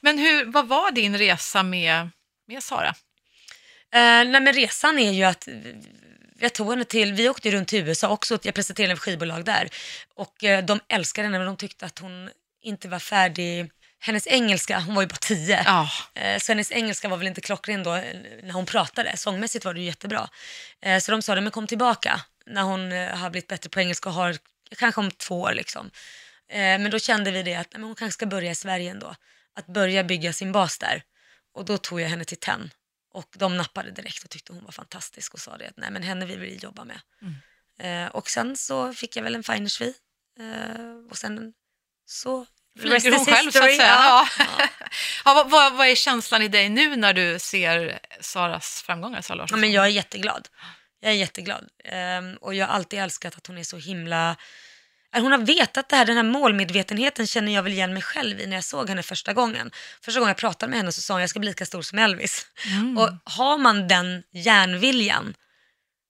S1: Men hur, vad var din resa med, med Sara?
S2: Eh, nej men resan är ju att jag tog henne till, vi åkte runt till USA också, jag presenterade henne för skivbolag där. Och eh, de älskade henne men de tyckte att hon inte var färdig. Hennes engelska, hon var ju bara tio. Eh, Så hennes engelska var väl inte klockren då eh, när hon pratade. Sångmässigt var det ju jättebra. Eh, Så de sa det, men kom tillbaka när hon har blivit bättre på engelska och har kanske om två år liksom. Men då kände vi det att men hon kanske ska börja i Sverige ändå. Att börja bygga sin bas där. Och då tog jag henne till TEN. Och de nappade direkt och tyckte hon var fantastisk och sa det att nej men henne vill vi jobba med. Eh, och sen så fick jag väl en. Eh, och sen så
S1: Flyger hon själv så att
S2: history.
S1: säga?
S2: Ja.
S1: Ja. Ja, vad, vad, vad är känslan i dig nu när du ser Saras framgångar, Sara
S2: Ja,
S1: Larsson?
S2: men jag är jätteglad. Jag är jätteglad. Ehm, och jag har alltid älskat att hon är så himla... att Hon har vetat det här, den här målmedvetenheten känner jag väl igen mig själv i när jag såg henne första gången. Första gången jag pratade med henne så sa hon jag ska bli lika stor som Elvis.
S1: Mm.
S2: Och har man den järnviljan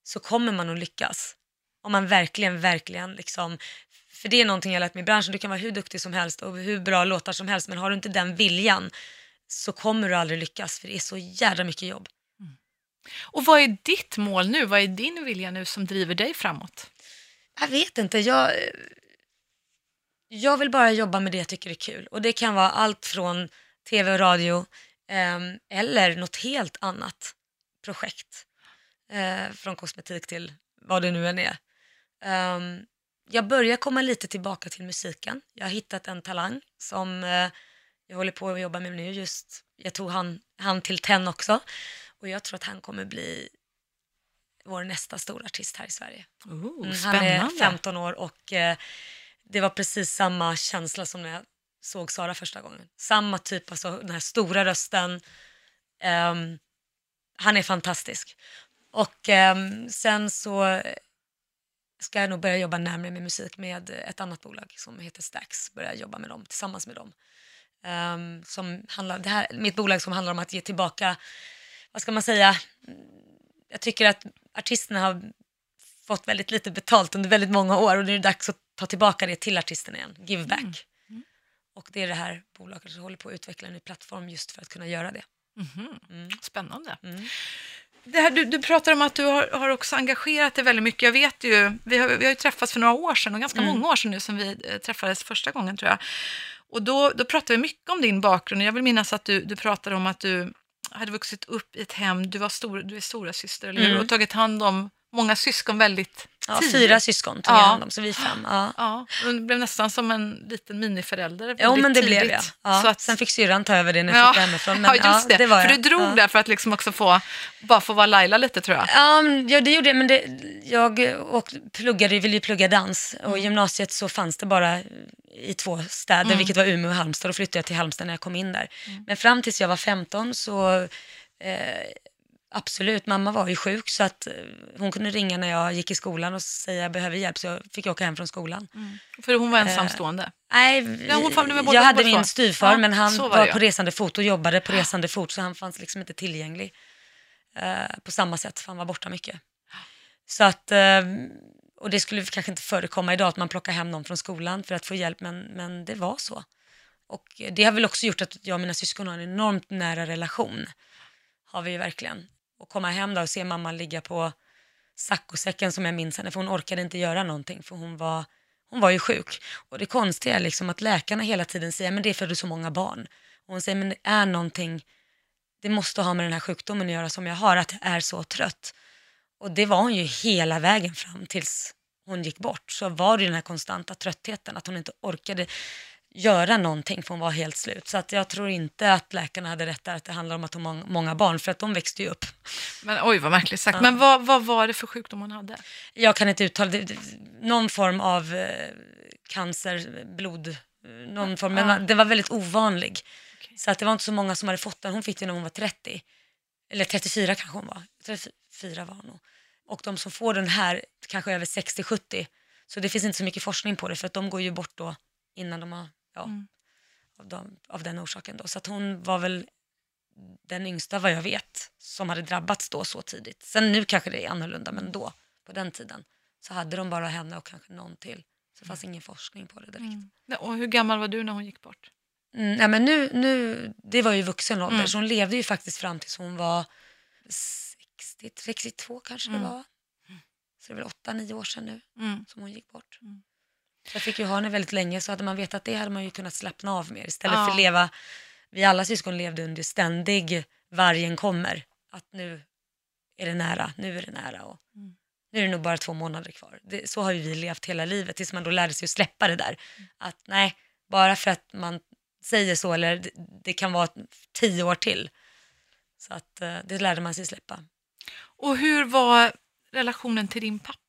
S2: så kommer man att lyckas. Om man verkligen, verkligen liksom, för det är någonting jag lärt mig i branschen, du kan vara hur duktig som helst och hur bra låtar som helst, men har du inte den viljan så kommer du aldrig lyckas, för det är så jävla mycket jobb.
S1: Och vad är ditt mål nu? Vad är din vilja nu som driver dig framåt?
S2: Jag vet inte, jag, jag vill bara jobba med det jag tycker är kul. Och det kan vara allt från tv och radio ehm, eller något helt annat projekt. Eh, från kosmetik till vad det nu än är. Ehm, jag börjar komma lite tillbaka till musiken. Jag har hittat en talang som eh, jag håller på att jobba med nu just. Jag tog han, han till TEN också. Och jag tror att han kommer bli vår nästa stora artist här i Sverige.
S1: Oh,
S2: Han är
S1: spännande.
S2: 15 år och eh, det var precis samma känsla som när jag såg Sara första gången. Samma typ, alltså den här stora rösten. Ehm, han är fantastisk. Och ehm, sen så ska jag nog börja jobba närmare med musik med ett annat bolag som heter Stax. Börja jobba med dem, tillsammans med dem. Ehm, som handlar, det här, mitt bolag som handlar om att ge tillbaka, vad ska man säga, jag tycker att artisterna har fått väldigt lite betalt under väldigt många år och nu är det dags att ta tillbaka det till artisterna igen, give back. Och det är det här bolaget som håller på att utveckla en ny plattform just för att kunna göra det. Mm.
S1: Spännande. Det här, du, du pratar om att du har, har också engagerat dig väldigt mycket. Jag vet ju, vi har, vi har ju träffats för några år sedan och ganska
S2: Mm.
S1: många år sedan nu som vi eh, träffades första gången tror jag. Och då, då pratade vi mycket om din bakgrund. Jag vill minnas att du, du pratade om att du hade vuxit upp i ett hem, du, var stor, du är stora syster eller hur?
S2: Mm.
S1: Och tagit hand om många syskon väldigt
S2: Ja, fyra syskon tog
S1: Ja.
S2: jag hand om, så vi fem. Ja.
S1: Ja, det blev nästan som en liten miniförälder
S2: Jo
S1: väldigt
S2: men det
S1: tidigt.
S2: blev jag. Ja.
S1: Så att,
S2: Sen fick syrran ta över det när jag
S1: ja,
S2: flyttade hemifrån. Men,
S1: ja, just det.
S2: var
S1: för
S2: jag.
S1: du drog
S2: ja.
S1: där för att liksom också få, bara få vara Laila lite tror jag.
S2: Ja, ja, det gjorde jag, men det, jag och pluggade, ville ju plugga dans och i gymnasiet så fanns det bara i två städer, vilket var Umeå och Halmstad. Då flyttade jag till Halmstad när jag kom in där. Men fram tills jag var 15 så eh, absolut, mamma var ju sjuk så att eh, hon kunde ringa när jag gick i skolan och säga jag behöver hjälp så jag fick åka hem från skolan.
S1: För hon var ensamstående.
S2: Nej,
S1: Ja, hon var båda-
S2: jag hade min styvfar
S1: Ja,
S2: men han
S1: var
S2: var, på resande fot och jobbade på resande fot så han fanns liksom inte tillgänglig eh, på samma sätt för han var borta mycket. Så att, eh, och det skulle kanske inte förekomma idag att man plockar hem någon från skolan för att få hjälp men, men det var så. Och det har väl också gjort att jag och mina syskon har en enormt nära relation. Har vi ju verkligen. Och komma hem då och se mamma ligga på saccosäcken som jag minns henne, för hon orkade inte göra någonting för hon var, hon var ju sjuk. Och det konstiga är liksom att läkarna hela tiden säger, men det är för att du är så många barn. Och hon säger, men det är någonting, det måste ha med den här sjukdomen att göra som jag har, att jag är så trött. Och det var hon ju hela vägen fram tills hon gick bort. Så var det den här konstanta tröttheten, att hon inte orkade göra någonting för hon var helt slut. Så att jag tror inte att läkarna hade rätt där att det handlar om att hon har många barn, för att de växte ju upp.
S1: Men oj vad märkligt sagt. Men vad, vad var det för sjukdom hon hade?
S2: Jag kan inte uttala det, någon form av eh, cancer, blod, någon form, men
S1: Ja.
S2: det var väldigt ovanlig.
S1: Okej.
S2: Så att det var inte så många som hade fått den. Hon fick det när hon var 30. Eller 34 kanske hon var. 34 var hon nog. Och de som får den här kanske över 60-70. Så det finns inte så mycket forskning på det för att de går ju bort då innan de har, ja,
S1: Mm.
S2: av, de, av den orsaken då. Så att hon var väl den yngsta vad jag vet som hade drabbats då så tidigt. Sen nu kanske det är annorlunda men då, på den tiden, så hade de bara henne och kanske någon till. Så det fanns ingen forskning på det direkt.
S1: Ja, Och hur gammal var du när hon gick bort?
S2: Mm, ja, men nu, nu, det var ju vuxen ålder,
S1: Mm.
S2: så hon levde ju faktiskt fram tills hon var 60, 62 kanske
S1: Mm.
S2: det var. Så det är väl 8-9 år sedan nu
S1: Mm.
S2: som hon gick bort.
S1: Mm.
S2: Så jag fick ju ha henne väldigt länge, så hade man vetat det hade man ju kunnat slappna av mer istället
S1: Ja.
S2: för att leva, vi alla syskon levde under ständig vargen kommer, att nu är det nära, nu är det nära och
S1: Mm.
S2: nu är det nog bara två månader kvar. Det, så har ju vi levt hela livet tills man då lärde sig att släppa det där. Att nej, bara för att man säger så eller det, det kan vara tio år till. Så att eh, det lärde man sig släppa.
S1: Och hur var relationen till din pappa?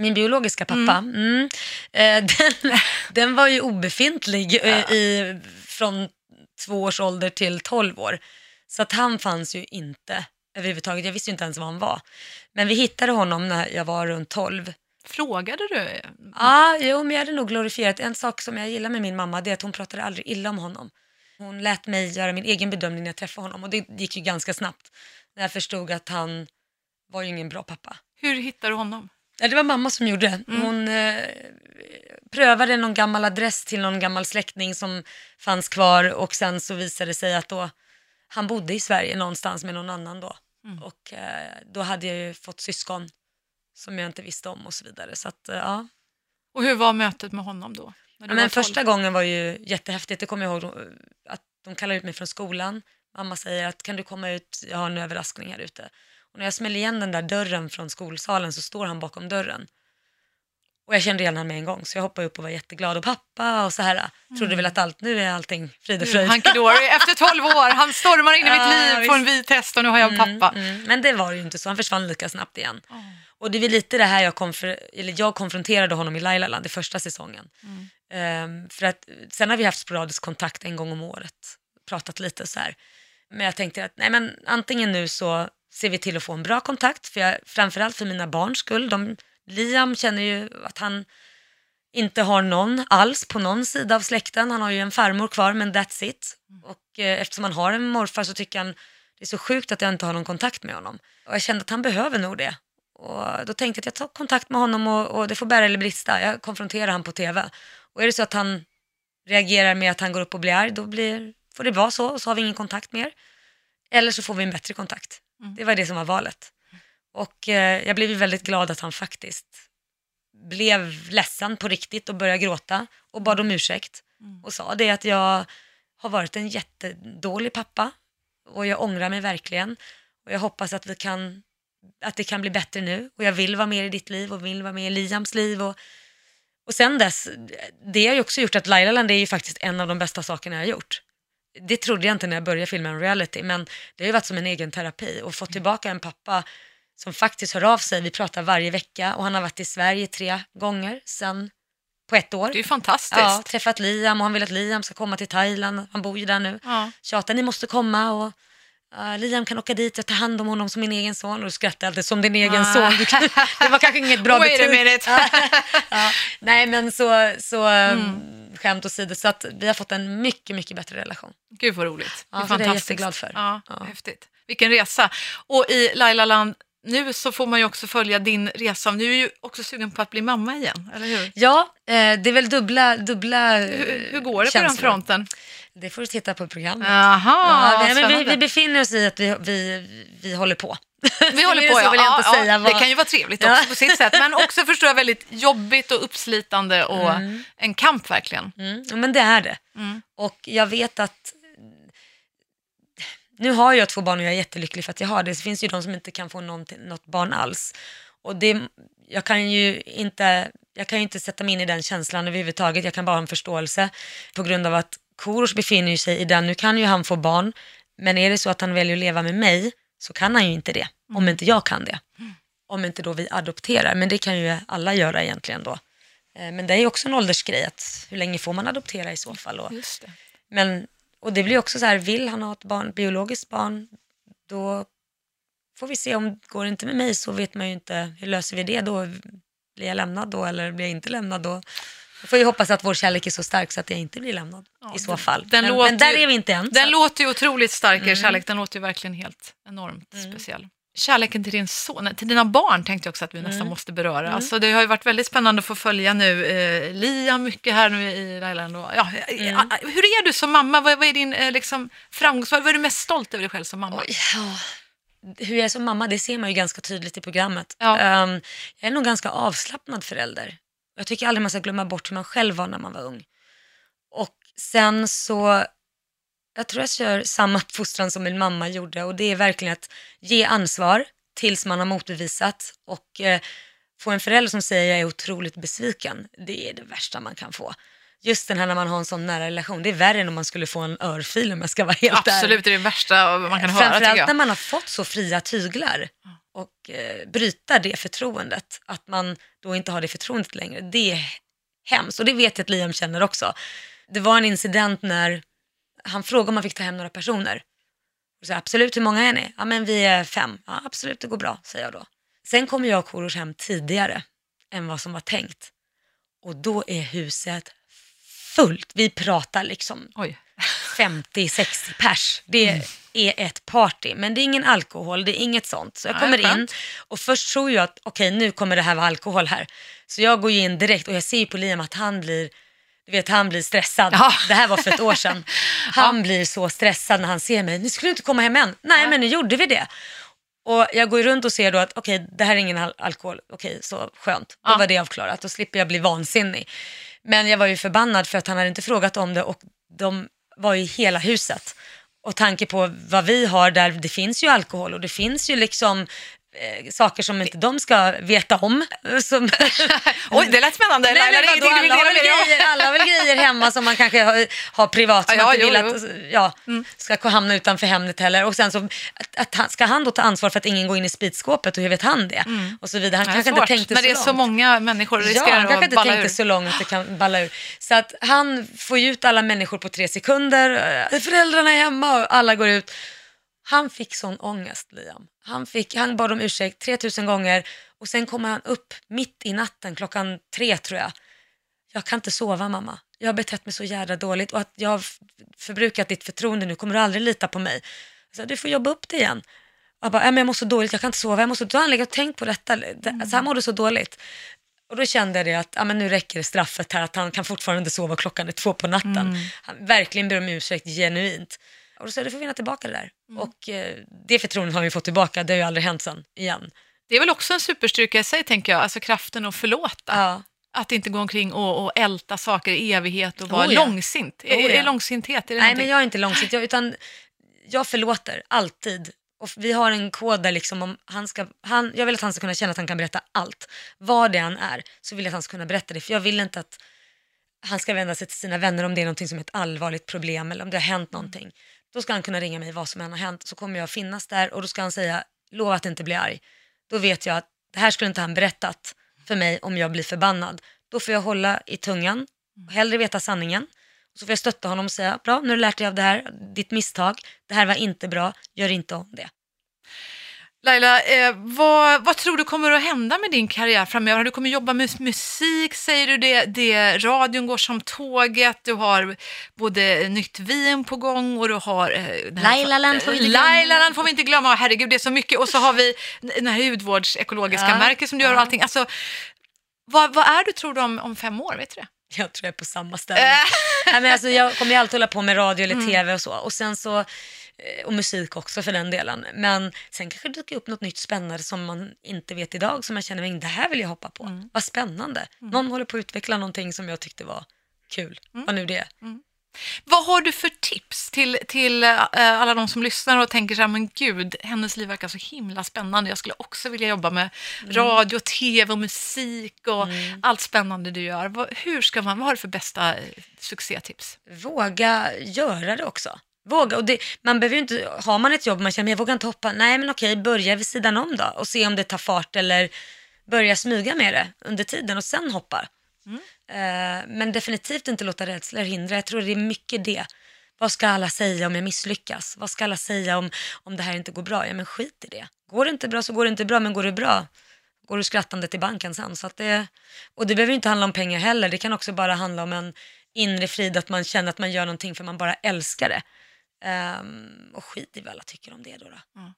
S2: Min biologiska pappa, mm. eh, den, den var ju obefintlig eh, i, från två års ålder till tolv år. Så att han fanns ju inte överhuvudtaget. Jag visste inte ens vad han var. Men vi hittade honom när jag var runt 12.
S1: Frågade du?
S2: Ja, ah, jo, men jag hade nog glorifierat. En sak som jag gillar med min mamma det är att hon pratade aldrig illa om honom. Hon lät mig göra min egen bedömning när jag träffade honom och det gick ju ganska snabbt. När jag förstod att han var ju ingen bra pappa.
S1: Hur hittade du honom?
S2: Ja, det var mamma som gjorde.
S1: Mm.
S2: Hon eh, prövade någon gammal adress till någon gammal släkting som fanns kvar och sen så visade det sig att då, han bodde i Sverige någonstans med någon annan då.
S1: Mm.
S2: Och eh, då hade jag ju fått syskon som jag inte visste om och så vidare. Så att, eh, ja.
S1: Och hur var mötet med honom då?
S2: Ja, men
S1: 12?
S2: första gången var ju jättehäftigt. Det kommer jag ihåg då, att de kallar ut mig från skolan. Mamma säger att kan du komma ut, jag har en överraskning här ute. Och när jag smäller igen den där dörren från skolsalen så står han bakom dörren. Och jag kände igen honom med en gång så jag hoppade upp och var jätteglad och pappa och så här. Trodde väl att allt, nu är allting frid och fröjd.
S1: Hanky dory. Efter 12 år, han stormar in i
S2: Ja,
S1: mitt liv
S2: visst.
S1: på en vit häst och nu har jag en pappa.
S2: Mm, men det var ju inte så, han försvann lika snabbt igen. Och det är lite det här jag, eller jag konfronterade honom i Lailaland i första säsongen. Ehm, för att sen har vi haft sporadisk kontakt en gång om året, pratat lite så här. Men jag tänkte att nej men antingen nu så ser vi till att få en bra kontakt, för jag, framförallt för mina barns skull. De, Liam känner ju att han inte har någon alls på någon sida av släkten. Han har ju en farmor kvar men that's it. Och eh, eftersom han har en morfar så tycker han det är så sjukt att jag inte har någon kontakt med honom. Och jag kände att han behöver nog det. Och då tänkte jag att jag tar kontakt med honom och, och det får bära eller brista. Jag konfronterar han på tv. Och är det så att han reagerar med att han går upp och blir arg, då blir, får det vara så och så har vi ingen kontakt mer. Eller så får vi en bättre kontakt. Det var det som var valet. Och eh, jag blev väldigt glad att han faktiskt blev ledsen på riktigt och började gråta och bad om ursäkt och sa det att jag har varit en jättedålig pappa och jag ångrar mig verkligen och jag hoppas att vi kan att det kan bli bättre nu och jag vill vara med i ditt liv och vill vara med i Liams liv och, och sen dess, det har ju också gjort att Lailaland är ju faktiskt en av de bästa sakerna jag har gjort. Det trodde jag inte när jag började filma en reality, men det har ju varit som en egen terapi och fått tillbaka en pappa som faktiskt hör av sig. Vi pratar varje vecka och han har varit i Sverige tre gånger sen på ett år.
S1: Det är fantastiskt.
S2: Ja, träffat Liam och han vill att Liam ska komma till Thailand. Han bor ju där nu.
S1: Ja.
S2: Tjatar, ni måste komma och uh, Liam kan åka dit och ta hand om honom som min egen son. Och du skrattar alltid som din egen
S1: Ah.
S2: son. Det var kanske inget bra
S1: Wait a
S2: betyg.
S1: minute.
S2: ja, nej men så, så
S1: Mm.
S2: Skämt åsido. Så att vi har fått en mycket, mycket bättre relation.
S1: Gud vad roligt.
S2: Ja, så det är jag jätteglad för.
S1: Ja,
S2: Ja.
S1: Häftigt. Vilken resa. Och i Lailaland nu så får man ju också följa din resa. Nu är ju också sugen på att bli mamma igen, eller hur?
S2: Ja, eh, det är väl dubbla, dubbla eh,
S1: Hur, hur går det på den
S2: känslor.
S1: fronten?
S2: Det får du titta på programmet.
S1: Jaha,
S2: Ja, vi,
S1: spännande.
S2: vi befinner oss i att vi, vi, vi håller på.
S1: Vi håller på, ja. ja, ja.
S2: Vad-
S1: Det kan ju vara trevligt också på sitt sätt, men också förstår jag väldigt jobbigt och uppslitande och en kamp verkligen.
S2: Mm, men det är det.
S1: Mm.
S2: Och jag vet att nu har jag två barn och jag är jättelycklig för att jag har det. Det finns ju de som inte kan få något barn alls. Och det, jag kan ju inte, jag kan ju inte sätta mig in i den känslan överhuvudtaget. Jag kan bara ha en förståelse på grund av att Korosh befinner sig i den, nu kan ju han få barn, men är det så att han väljer att leva med mig så kan han ju inte det, om inte jag kan det. Om inte då vi adopterar, men det kan ju alla göra egentligen då. Eh, Men det är ju också en åldersgrej, att hur länge får man adoptera i så fall? Och, men, och det blir också så här, vill han ha ett barn, biologiskt barn, då får vi se om går det inte med mig så vet man ju inte, hur löser vi det då? Blir jag lämnad då eller blir jag inte lämnad då? Jag får ju hoppas att vår kärlek är så stark så att jag inte blir lämnad
S1: Ja,
S2: i så fall.
S1: den
S2: men,
S1: låter
S2: men där är vi inte än.
S1: Den
S2: så.
S1: låter ju otroligt stark,
S2: Mm.
S1: kärlek. Den låter ju verkligen helt enormt speciell. Kärleken till din son, till dina barn tänkte jag också att vi
S2: Mm.
S1: nästan måste beröra. Alltså, det har ju varit väldigt spännande att få följa nu eh, Liam mycket här nu i Thailand. Och, ja,
S2: Mm.
S1: eh, Hur är du som mamma? Vad, vad är din eh, liksom, framgångs... Vad är du mest stolt över dig själv som mamma?
S2: Oj, ja. Hur jag är som mamma, det ser man ju ganska tydligt i programmet.
S1: Ja.
S2: Ehm, jag är nog ganska avslappnad förälder. Jag tycker aldrig man ska glömma bort hur man själv var när man var ung. Och sen så, jag tror jag kör samma fostran som min mamma gjorde och det är verkligen att ge ansvar tills man har motbevisat och eh, få en förälder som säger jag är otroligt besviken, det är det värsta man kan få. Just den här när man har en sån nära relation, det är värre än om man skulle få en örfil om jag ska vara helt ärlig.
S1: Absolut, det är det värsta man kan höra tycker
S2: Framförallt
S1: jag.
S2: när man har fått så fria tyglar och eh, bryta det förtroendet, att man då inte har det förtroendet längre, det är hemskt. Och det vet jag att Liam känner också. Det var en incident när han frågade om man fick ta hem några personer. Och så, absolut, hur många är ni? Ja, men vi är fem. Ja, absolut, det går bra, säger jag då. Sen kommer jag och Korosh hem tidigare än vad som var tänkt. Och då är huset fullt. Vi pratar liksom
S1: Oj.
S2: 50-60 pers. Det
S1: Mm.
S2: Är ett party, men det är ingen alkohol, det är inget sånt. Så jag kommer in och först tror jag att okej, nu kommer det här vara alkohol här. Så jag går ju in direkt och jag ser ju på Liam att han blir, du vet, han blir stressad.
S1: Ja.
S2: Det här var för ett år sedan. Han blir så stressad när han ser mig. Ni skulle inte komma hem än. Nej, men nu gjorde vi det. Och jag går ju runt och ser då att okej, det här är ingen al- alkohol. Okej, så skönt. Då
S1: Ja.
S2: var det avklarat. Då slipper jag bli vansinnig. Men jag var ju förbannad för att han hade inte frågat om det och de var i hela huset. Och tanke på vad vi har där, det finns ju alkohol och det finns ju liksom eh, saker som inte de ska veta om. Som,
S1: Oj, det lät spännande.
S2: Nej,
S1: Laila,
S2: men vadå, alla, har väl grejer, alla har väl grejer hemma som man kanske har, har privat som
S1: Ja,
S2: man inte vill
S1: jo,
S2: att ja, ska hamna utanför hemmet heller. Och sen så att, att ska han då ta ansvar för att ingen går in i spritskåpet och hur vet han det? Och så vidare. Han kanske
S1: svårt,
S2: inte tänkte så
S1: det är
S2: långt.
S1: så många människor
S2: Ja, han kanske inte tänkte
S1: ur.
S2: så långt att det kan balla ur. Så att han får ju ut alla människor på tre sekunder, Eh, föräldrarna är hemma och alla går ut. Han fick sån ångest, Liam. Han, fick, han bad om ursäkt 3000 gånger och sen kommer han upp mitt i natten, klockan tre tror jag. Jag kan inte sova mamma. Jag har betett mig så jävla dåligt och att jag har förbrukat ditt förtroende nu, kommer du aldrig lita på mig? Så du får jobba upp det igen. Jag bara, "Nej, men jag mår så dåligt, jag kan inte sova, jag måste, då har han legat och tänkt på detta. Det- Alltså, han mådde så dåligt. Och då kände jag det att ja, men nu räcker det straffet här, att han kan fortfarande sova klockan är två på natten. Han verkligen ber om ursäkt genuint. Och då sa jag, du får vinna tillbaka det där. Och eh, det förtroendet har vi fått tillbaka, det har ju aldrig hänt sen igen.
S1: Det är väl också en superstyrka i sig, tänker jag. Alltså kraften att förlåta.
S2: Ja.
S1: Att inte gå omkring och, och älta saker i evighet och vara
S2: Oh ja.
S1: långsint. Är,
S2: Oh ja.
S1: är långsinthet, är det
S2: Nej,
S1: någonting?
S2: men jag är inte långsint, jag, utan jag förlåter alltid. Och vi har en kod där liksom om han ska, han, jag vill att han ska kunna känna att han kan berätta allt. Vad det än är, så vill jag att han ska kunna berätta det. För jag vill inte att han ska vända sig till sina vänner om det är någonting som är ett allvarligt problem eller om det har hänt någonting. Då ska han kunna ringa mig vad som än har hänt, så kommer jag finnas där och då ska han säga, lova att inte bli arg. Då vet jag att det här skulle inte han berättat för mig om jag blir förbannad. Då får jag hålla i tungan och hellre veta sanningen. Och så får jag stötta honom och säga, bra nu har du lärt dig av det här, ditt misstag, det här var inte bra, gör inte om det.
S1: Laila, eh, vad, vad tror du kommer att hända med din karriär framöver? Du kommer jobba med musik, säger du det, det. Radion går som tåget, du har både nytt vin på gång och du har... Eh,
S2: Lailaland får vi inte glömma.
S1: Lailaland får vi inte glömma, herregud det är så mycket. Och så har vi den här hudvårdsekologiska
S2: Ja,
S1: märket som du gör och allting. Alltså, vad, vad är du tror du om, om fem år, vet du det?
S2: Jag tror jag är på samma ställe. Nej, men alltså, jag kommer ju alltid hålla på med radio eller tv och så. Och sen så, och musik också för den delen. Men sen kanske det dyker upp något nytt spännande som man inte vet idag, som jag känner mig, det här vill jag hoppa på. Vad spännande. Någon håller på att utveckla någonting som jag tyckte var kul, vad nu det är.
S1: Vad har du för tips till, till eh, alla de som lyssnar och tänker så här, men gud, hennes liv verkar så himla spännande. Jag skulle också vilja jobba med radio, tv och musik och allt spännande du gör. Hur ska man, vad har du för bästa eh, succétips?
S2: Våga göra det också. Våga, och det, man behöver inte, har man ett jobb man känner, men jag vågar inte hoppa, nej men okej, börja vid sidan om då och se om det tar fart eller börja smyga med det under tiden och sen hoppa. Eh, men definitivt inte låta rädslor hindra, jag tror det är mycket det. Vad ska alla säga om jag misslyckas? Vad ska alla säga om, om det här inte går bra? Ja men skit i det. Går det inte bra så går det inte bra, men går det bra går du skrattande till banken sen. Så att det, och det behöver inte handla om pengar heller, det kan också bara handla om en inre frid, att man känner att man gör någonting för man bara älskar det. Ehm, och skit i vad alla tycker om det då. då.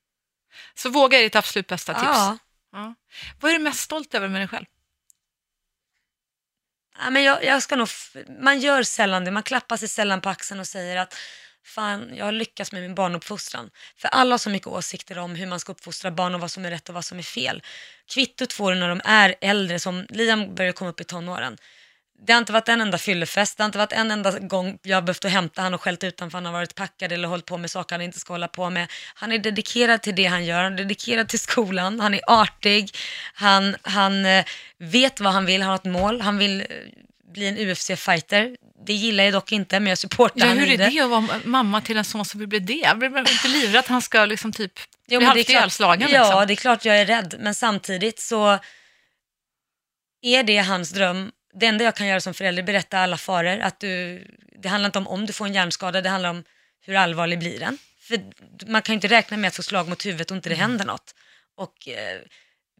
S1: Så våga är ditt absolut bästa tips.
S2: Ja.
S1: Ja. Vad är du mest stolt över med dig själv?
S2: Ja, men jag, jag ska nog, man gör sällan det, man klappar sig sällan på axeln och säger att fan, jag har lyckats med min barnuppfostran. För alla har så mycket åsikter om hur man ska uppfostra barn och vad som är rätt och vad som är fel. Kvittot får du när de är äldre, som Liam börjar komma upp i tonåren. Det har inte varit en enda fyllefest, det har inte varit en enda gång jag har behövt hämta han och skällt ut honom för han har varit packad eller hållit på med saker han inte ska hålla på med. Han är dedikerad till det han gör, han är dedikerad till skolan, han är artig, han, han eh, vet vad han vill, han har ett mål, han vill eh, bli en UFC-fighter. Det gillar jag dock inte, men jag supportar
S1: Ja,
S2: han
S1: hur är det att vara mamma till en son som vill bli det? Jag blir inte livrädd att han ska liksom typ
S2: Jo,
S1: bli
S2: det
S1: halvt ihjälslagen?
S2: Ja,
S1: liksom.
S2: det är klart jag är rädd, men samtidigt så är det hans dröm. Det enda jag kan göra som förälder är berätta alla faror. Att du, det handlar inte om om du får en hjärnskada, det handlar om hur allvarlig blir den. För man kan ju inte räkna med att få slag mot huvudet och inte det händer något. Och eh,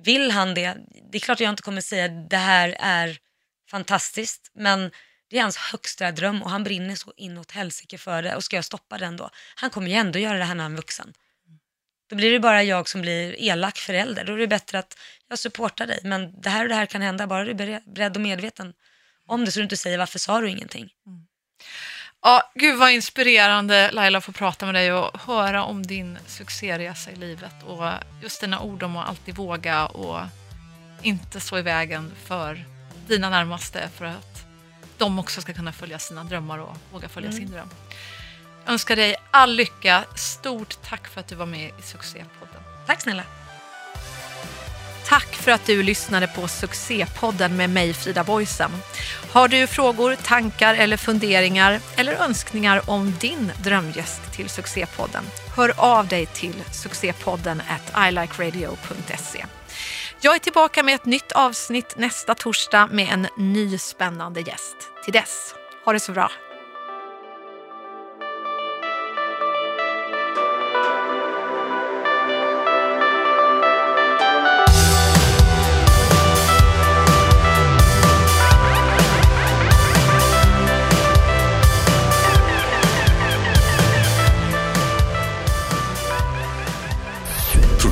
S2: vill han det, det är klart jag inte kommer säga det här är fantastiskt, men det är hans högsta dröm och han brinner så inåt helsike för det och ska jag stoppa den då? Han kommer ju ändå göra det här när han är vuxen. Då blir det bara jag som blir elak förälder. Då är det bättre att jag supportar dig. Men det här och det här kan hända, bara du är bere- beredd och medveten om det så du inte säger varför sa du ingenting.
S1: Ja, gud vad inspirerande Laila att få prata med dig och höra om din succéresa i livet och just dina ord om att alltid våga och inte stå i vägen för dina närmaste för att de också ska kunna följa sina drömmar och våga följa sin dröm. Önskar dig all lycka. Stort tack för att du var med i Succépodden.
S2: Tack snälla.
S1: Tack för att du lyssnade på Succépodden med mig Frida Boysen. Har du frågor, tankar eller funderingar eller önskningar om din drömgäst till Succépodden? Hör av dig till succépodden at ilikeradio.se. Jag är tillbaka med ett nytt avsnitt nästa torsdag med en ny spännande gäst. Till dess, ha det så bra.